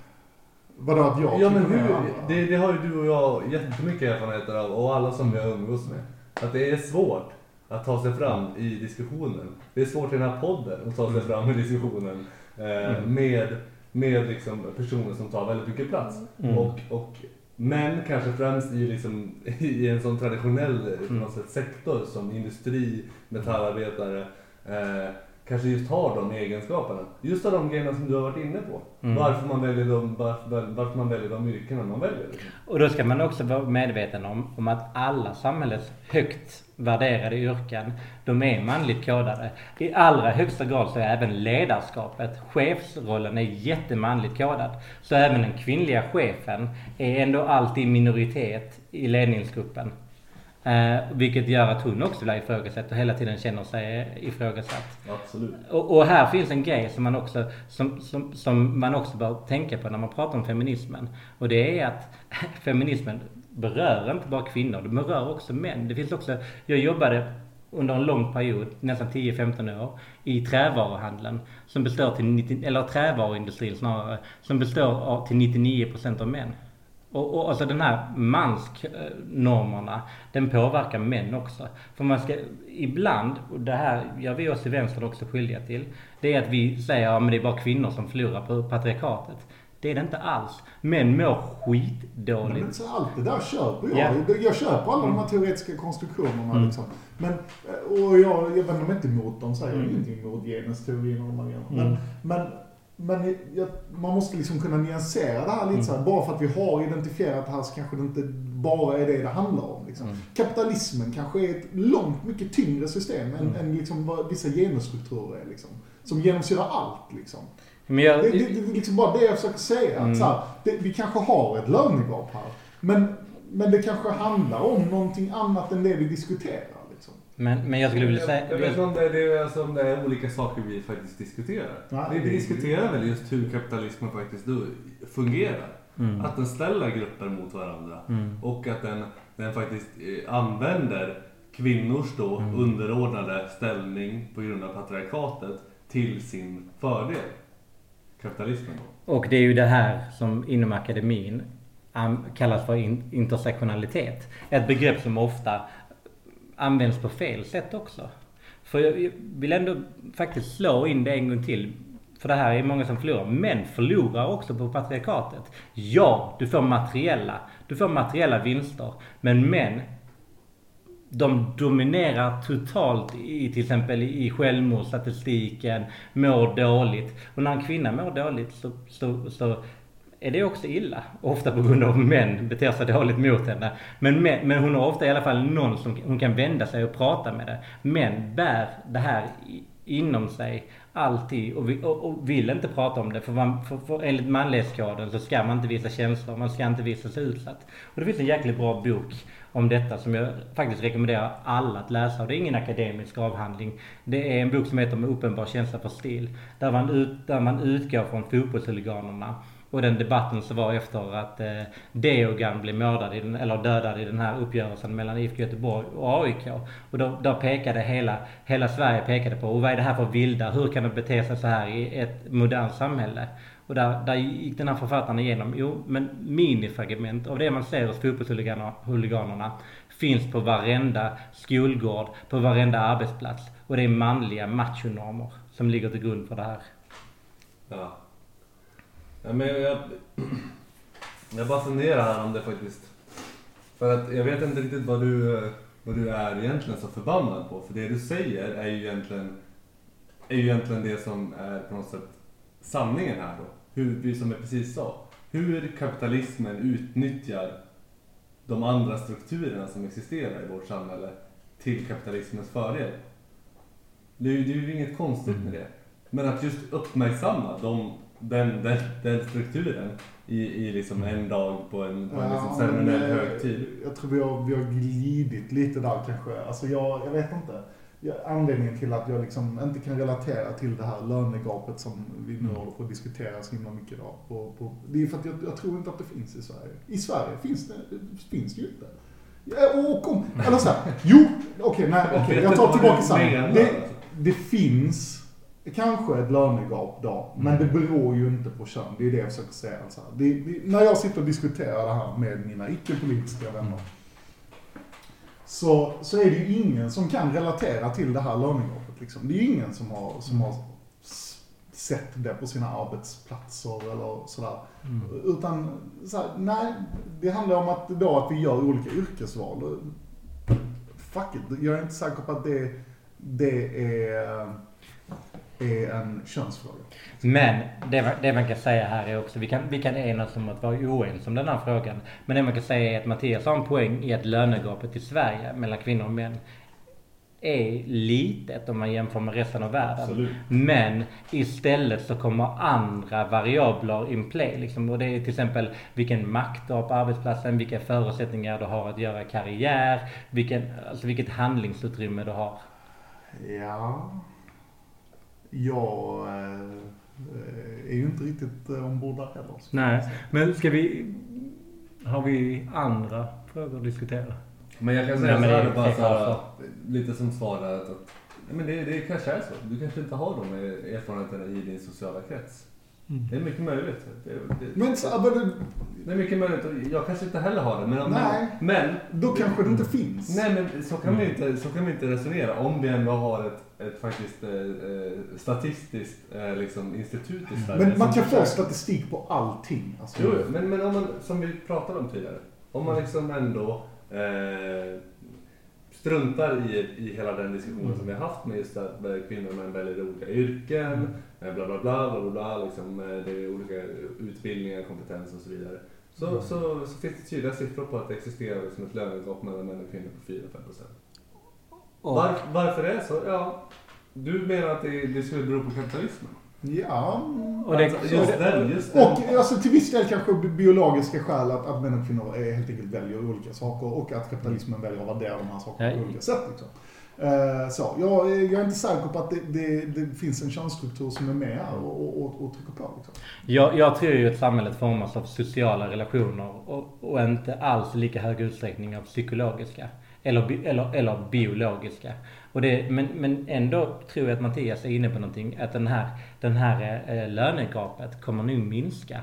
Vadå att jag Ja men hur, det, det har ju du och jag jättemycket erfarenheter av och alla som vi har umgås med. Att det är svårt att ta sig fram i diskussionen. Det är svårt i den här podden att ta sig fram i diskussionen eh, med, med liksom personer som tar väldigt mycket plats. Mm. Och, och män kanske främst i, liksom, i en sån traditionell något sätt, sektor som industri, metallarbetare. Eh, kanske just har de egenskaperna. Just av de grejerna som du har varit inne på. Mm. Varför, man väljer de, varför, varför man väljer de yrkena man väljer. Och då ska man också vara medveten om, om att alla samhällets högt värderade yrken, de är manligt kodade. I allra högsta grad så är även ledarskapet, chefsrollen är jättemanligt kodad. Så även den kvinnliga chefen är ändå alltid minoritet i ledningsgruppen. Eh, vilket gör att hon också blir ifrågasatt och hela tiden känner sig ifrågasatt. Absolut. Och, och här finns en grej som man, också, som, som, som man också bör tänka på när man pratar om feminismen. Och det är att feminismen berör inte bara kvinnor, det berör också män. Det finns också, jag jobbade under en lång period, nästan 10-15 år, i trävaruhandeln. Som består till 90, eller trävaruindustrin snarare, som består av, till 99% av män. Och, och alltså den här mansnormerna, den påverkar män också. För man ska, ibland, och det här gör vi oss i vänstern också skyldiga till, det är att vi säger att ja, men det är bara kvinnor som förlorar på patriarkatet. Det är det inte alls. Män mår skitdåligt. Men så allt det där köper jag. Ja. Jag köper alla de här teoretiska konstruktionerna liksom. Men, och jag, jag vänder mig inte emot dem, säger Mm. ingenting emot genusteorin och de här grejerna. Men, Mm. men, men jag, man måste liksom kunna nyansera det här lite så här. Bara för att vi har identifierat det här så kanske det inte bara är det det handlar om. Liksom. Mm. Kapitalismen kanske är ett långt mycket tyngre system än, Mm. än liksom vad vissa genusstrukturer är. Liksom, som genomsyrar allt. Liksom. Men jag, Det, det, det är liksom bara det jag försöker säga. Att så här, det, vi kanske har ett lönegap här. Men, men det kanske handlar om någonting annat än det vi diskuterar. Men, men jag skulle vilja Jag, säga... jag vet inte om det, är- alltså, om det är olika saker vi faktiskt diskuterar. Vi, vi diskuterar väl just hur kapitalismen faktiskt då fungerar. Mm. Att den ställer grupper mot varandra. Mm. Och att den, den faktiskt eh, använder kvinnors då Mm. underordnade ställning på grund av patriarkatet till sin fördel. Kapitalismen då. Och det är ju det här som inom akademin kallas för in- intersektionalitet. Ett begrepp som ofta används på fel sätt också. För jag vill ändå faktiskt slå in det en gång till. För det här är många som förlorar. Män förlorar också på patriarkatet. Ja, du får materiella. Du får materiella vinster. Men män de dominerar totalt i till exempel i självmordsstatistiken, mår dåligt. Och när en kvinna mår dåligt så, så, så är det också illa. Ofta på grund av att män beter sig dåligt mot henne. Men, men, men hon har ofta i alla fall någon som hon kan vända sig och prata med det. Män bär det här inom sig alltid och, vi, och, och vill inte prata om det. För, man, för, för enligt manlighetskoden så ska man inte visa känslor, man ska inte visa sig utsatt. Och det finns en jäkligt bra bok om detta som jag faktiskt rekommenderar alla att läsa. Och det är ingen akademisk avhandling. Det är en bok som heter Med uppenbar känsla för stil. Där man, ut, där man utgår från fotbollshuliganerna. Och den debatten som var efter att eh, Deogan blev mördad, i den, eller dödad i den här uppgörelsen mellan IFK Göteborg och AIK. Och då, då pekade hela, hela Sverige pekade på, och vad är det här för vilda? Hur kan det bete sig så här i ett modernt samhälle? Och där, där gick den här författaren igenom, jo men minifragment av det man ser hos fotbollshuliganerna finns på varenda skolgård, på varenda arbetsplats. Och det är manliga machonormer som ligger till grund för det här. Ja ja men jag, jag, bara funderar här om det faktiskt... För att jag vet inte riktigt vad du, vad du är egentligen så förbannad på. För det du säger är ju egentligen, är ju egentligen det som är på något sätt sanningen här då. Hur vi som jag precis sa. Hur kapitalismen utnyttjar de andra strukturerna som existerar i vårt samhälle till kapitalismens fördel. Det är ju, det är ju inget konstigt med det. Men att just uppmärksamma de, den, den, den strukturen i, i liksom en dag på en, på en liksom Ja, ceremoniell men, eh, högtid. Jag tror vi har, vi har glidit lite där kanske. Alltså jag, jag vet inte. Jag, anledningen till att jag liksom inte kan relatera till det här lönegapet som vi nu håller på att diskutera så himla mycket idag. På, på, det är för att jag, jag tror inte att det finns i Sverige. I Sverige finns det, finns det ju inte. Och kom, eller så här, jo, okej, nej, Jag okej, vet jag tar tillbaka sanningen. Det, det finns kanske ett lönegap då, men det beror ju inte på kön. Det är det jag försöker säga. Alltså. Det, det, när jag sitter och diskuterar det här med mina icke-politiska vänner, så, så är det ju ingen som kan relatera till det här lönegapet. Liksom. Det är ju ingen som har, som har sett det på sina arbetsplatser eller sådär. Utan, så här, nej, det handlar om att, då att vi gör olika yrkesval. Fuck it, jag är inte säker på att det, det är, är en könsfråga. Men det, man- det man kan säga här är också, vi kan, vi kan enas om att vara oense om den här frågan. Men det man kan säga är att Mattias har en poäng i att lönegapet i Sverige mellan kvinnor och män är litet om man jämför med resten av världen. Absolut. Men istället så kommer andra variabler in play. Liksom. Och det är till exempel vilken makt du har på arbetsplatsen, vilka förutsättningar du har att göra karriär, vilken, alltså vilket handlingsutrymme du har. Ja, jag eh, är ju inte riktigt eh, ombord där heller. Nej, men ska vi... Har vi andra frågor att diskutera? Men jag kan Nej, säga men så det här är bara så här, lite som svar där att, nej, men det, det kanske är så. Du kanske inte har de erfarenheterna i din sociala krets. Det är mycket möjligt. Det, det, Men, så, men det- det är mycket möjligt. och Jag kanske inte heller har det. Men, Nej. men, då kanske det inte finns. Nej men så kan, vi inte, så kan vi inte resonera om vi ändå har ett, ett faktiskt eh, eh, statistiskt eh, liksom, institut i Sverige. Men man kan få försöker- statistik på allting. Alltså. Jo, men, men om man, som vi pratade om tidigare. Om man liksom ändå eh, struntar i, i hela den diskussionen som vi har haft med just att eh, kvinnor och män väljer olika yrken, bla bla bla, bla, bla, bla liksom, eh, det är olika utbildningar, kompetens och så vidare. Så, så, så finns det tydliga siffror på att det existerar liksom ett lönegap mellan män och kvinnor på 4-5%. Och, Var, varför det är så? Ja, du menar att det, det skulle bero på kapitalismen? Ja. Och det, Alltså, just den, just den. Och alltså, till viss del kanske bi- biologiska skäl att, att män och kvinnor är, helt enkelt väljer olika saker och att kapitalismen väljer att värdera de här sakerna på olika sätt. Liksom. Eh, så, jag, jag är inte säker på att det, det, det finns en könsstruktur som är med här och, och, och, och trycker på. Liksom. Jag, jag tror ju att samhället formas av sociala relationer och, och inte alls i lika hög utsträckning av psykologiska. Eller, eller, eller biologiska. Och det, men, men ändå tror jag att Mattias är inne på någonting. Att den här, den här eh, lönegapet kommer nog minska.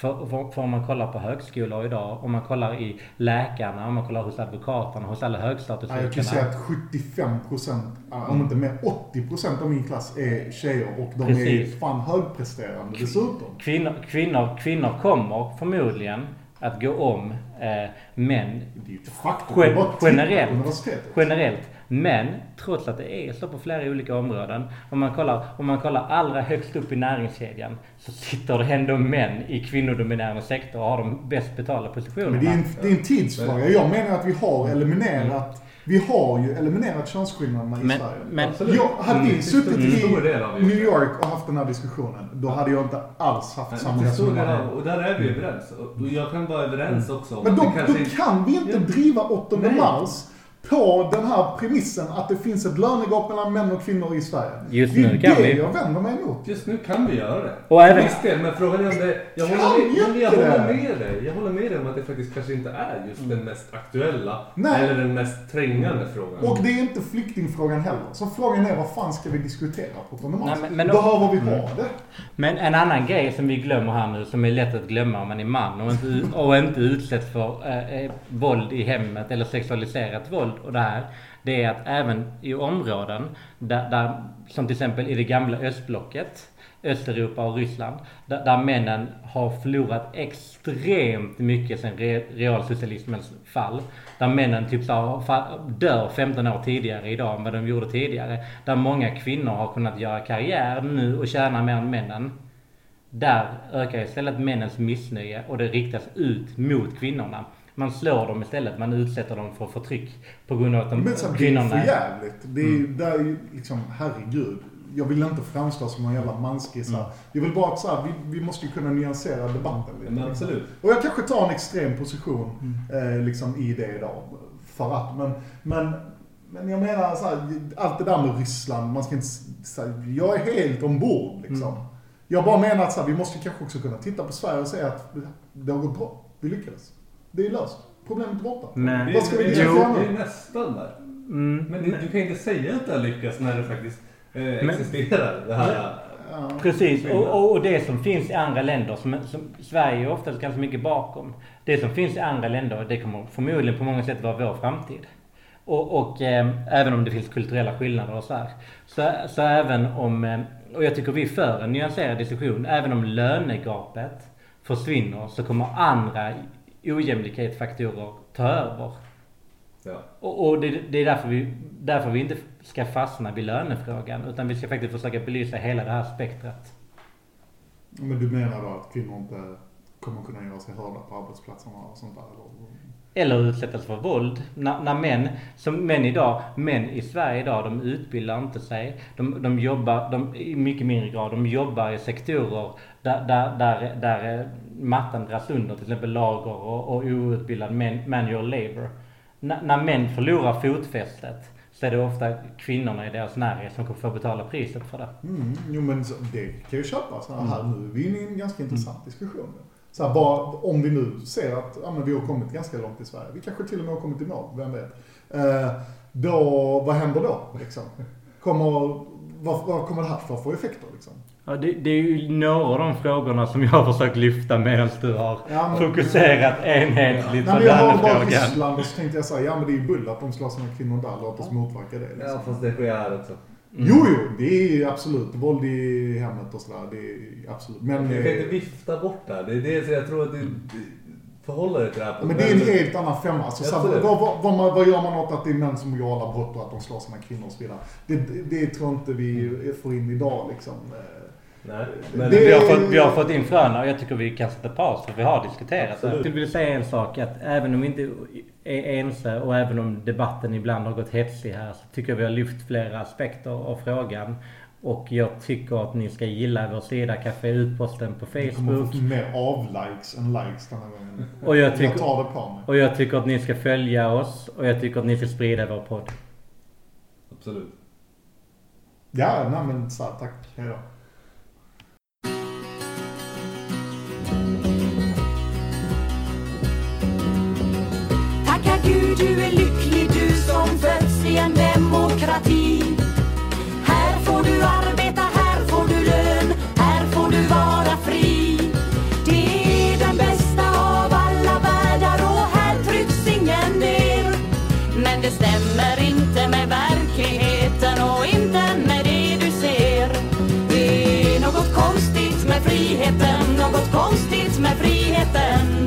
För, för, för om man kollar på högskolor idag, om man kollar i läkarna, om man kollar hos advokaterna, hos alla Ja, jag kan högstatusyrkena. säga att 75 procent, om inte mer 80 procent av min klass är tjejer och de Precis. är fan högpresterande dessutom. Kvinnor, kvinnor, kvinnor kommer förmodligen att gå om eh, män Det är ju ett faktum. Gen- generellt. generellt. Men trots att det är så på flera olika områden. Om man kollar, om man kollar allra högst upp i näringskedjan så sitter det ändå män i kvinnodominerande sektor och har de bäst betalda positionerna. Men det är, en, det är en tidsfråga. Jag menar att vi har eliminerat, vi har ju eliminerat könsskillnaderna i Men- Sverige. men-. Jag, hade vi Mm. suttit i vi New. York och haft den här diskussionen, då hade jag inte alls haft samma stor del resonemang. Och där är vi överens. Och jag kan vara överens också Men då, då inte... kan vi inte driva 8 Nej. mars på den här premissen att det finns ett lönegap mellan män och kvinnor i Sverige. Just det är nu kan det vi. jag vänder mig emot. Just nu kan vi göra det. Och även- Viss del, men frågan är om det... Jag Kan håller, vi med, jag inte håller det? med dig. Jag håller med dig om att det faktiskt kanske inte är just den mest aktuella Nej. eller den mest trängande frågan. Och det är inte flyktingfrågan heller. Så frågan är vad fan ska vi diskutera på 8 mars? Nej, men- men- Behöver vi ha det? Men en annan grej som vi glömmer här nu, som är lätt att glömma om man är man och inte, och inte utsätts för eh, eh, våld i hemmet eller sexualiserat våld och det här. Det är att även i områden där, där som till exempel i det gamla östblocket, Östeuropa och Ryssland, där, där männen har förlorat extremt mycket sen re, realsocialismens fall. Där männen typ så dör 15 år tidigare idag än vad de gjorde tidigare. Där många kvinnor har kunnat göra karriär nu och tjäna mer än männen. Där ökar istället männens missnöje och det riktas ut mot kvinnorna. Man slår dem istället, man utsätter dem för förtryck på grund av att de, Men så, det är kvinnorna... för jävligt. Det är, mm. det är ju liksom, herregud. Jag vill inte framstå som en jävla manskis här. Jag vill bara att så här, vi, vi måste ju kunna nyansera debatten lite. Men absolut. Och jag kanske tar en extrem position eh, liksom i det idag. För att, men, men, men jag menar så här, allt det där med Ryssland, man ska inte säga, jag är helt ombord liksom. Jag bara menar att så här, vi måste kanske också kunna titta på Sverige och säga att det har gått bra. Vi lyckades. Det är löst. Problemet är borta. Men- Vad ska vi diskutera vi är nu? nästan där. Mm, Men det, du kan inte säga att det har lyckats när det faktiskt eh, Men- existerar. Det här. Ja. Precis, och, och, och det som finns i andra länder, som, som Sverige är oftast ganska mycket bakom. Det som finns i andra länder, det kommer förmodligen på många sätt vara vår framtid. Och, och eh, även om det finns kulturella skillnader och så här. Så, så även om, eh, och jag tycker vi för en nyanserad diskussion, även om lönegapet försvinner så kommer andra ojämlikhetsfaktorer ta över. Ja. Och, och det, det är därför vi, därför vi inte ska fastna vid lönefrågan. Utan vi ska faktiskt försöka belysa hela det här spektrat. Men du menar då att kvinnor inte kommer kunna göra sig hörda på arbetsplatserna och sånt där? Eller? Eller utsättas för våld. När, när män, som män idag, män i Sverige idag, de utbildar inte sig. De, de jobbar, de, i mycket mindre grad, de jobbar i sektorer där, där, där, där mattan dras under. Till exempel lager och, och outbildad man, manual labor. N- när män förlorar fotfästet så är det ofta kvinnorna i deras närhet som kommer få betala priset för det. Mm, jo men så, det kan jag köpa. Så här, här nu är vi inne i en ganska intressant diskussion. Så här, bara, om vi nu ser att ja, men vi har kommit ganska långt i Sverige, vi kanske till och med har kommit i mål, vem vet. Eh, då, vad händer då? Liksom? Kommer, vad, vad kommer det här få för effekter? Liksom? Ja, det, det är ju några av de frågorna som jag har försökt lyfta medan du har Ja, men- fokuserat enhetligt Nej, på men jag har bara lönefrågan. Ryssland och så tänkte jag säga, ja men det är ju bull att de slår sina kvinnor där, låt oss motverka det. Liksom. ja, fast det sker här också. Jo, jo, det är absolut våld i hemmet och sådär. Det är absolut. Men, Jag kan inte eh, vifta bort det här. Det är det som jag tror att du förhåller dig till det här på. men det är en helt annan femma. Alltså, så vad, vad, vad, vad gör man åt att det är män som begår alla brott och att de slår sina kvinnor och så vidare? Det, det, det tror inte vi får in idag liksom. Nej, men Det- Vi har, fått, vi har fått in fröna och jag tycker vi kan sätta paus för vi har diskuterat det. Absolut. Jag vill säga en sak att även om vi inte är ense och även om debatten ibland har gått hetsig här så tycker jag vi har lyft flera aspekter av frågan. Och jag tycker att ni ska gilla vår sida Café Utposten på Vi kommer Facebook. få mer av-likes än likes den här gången. Och jag Jag tycker, tar det på mig. och jag tycker att ni ska följa oss och jag tycker att ni ska sprida vår podd. Absolut. Ja, nej men så här, tack. Hejdå. du, är lycklig du som fötts i en demokrati. Här får du arbeta, här får du lön, här får du vara fri. Det är den bästa av alla världar och här trycks ingen ner. Men det stämmer inte med verkligheten och inte med det du ser. Det är något konstigt med friheten, något konstigt med friheten.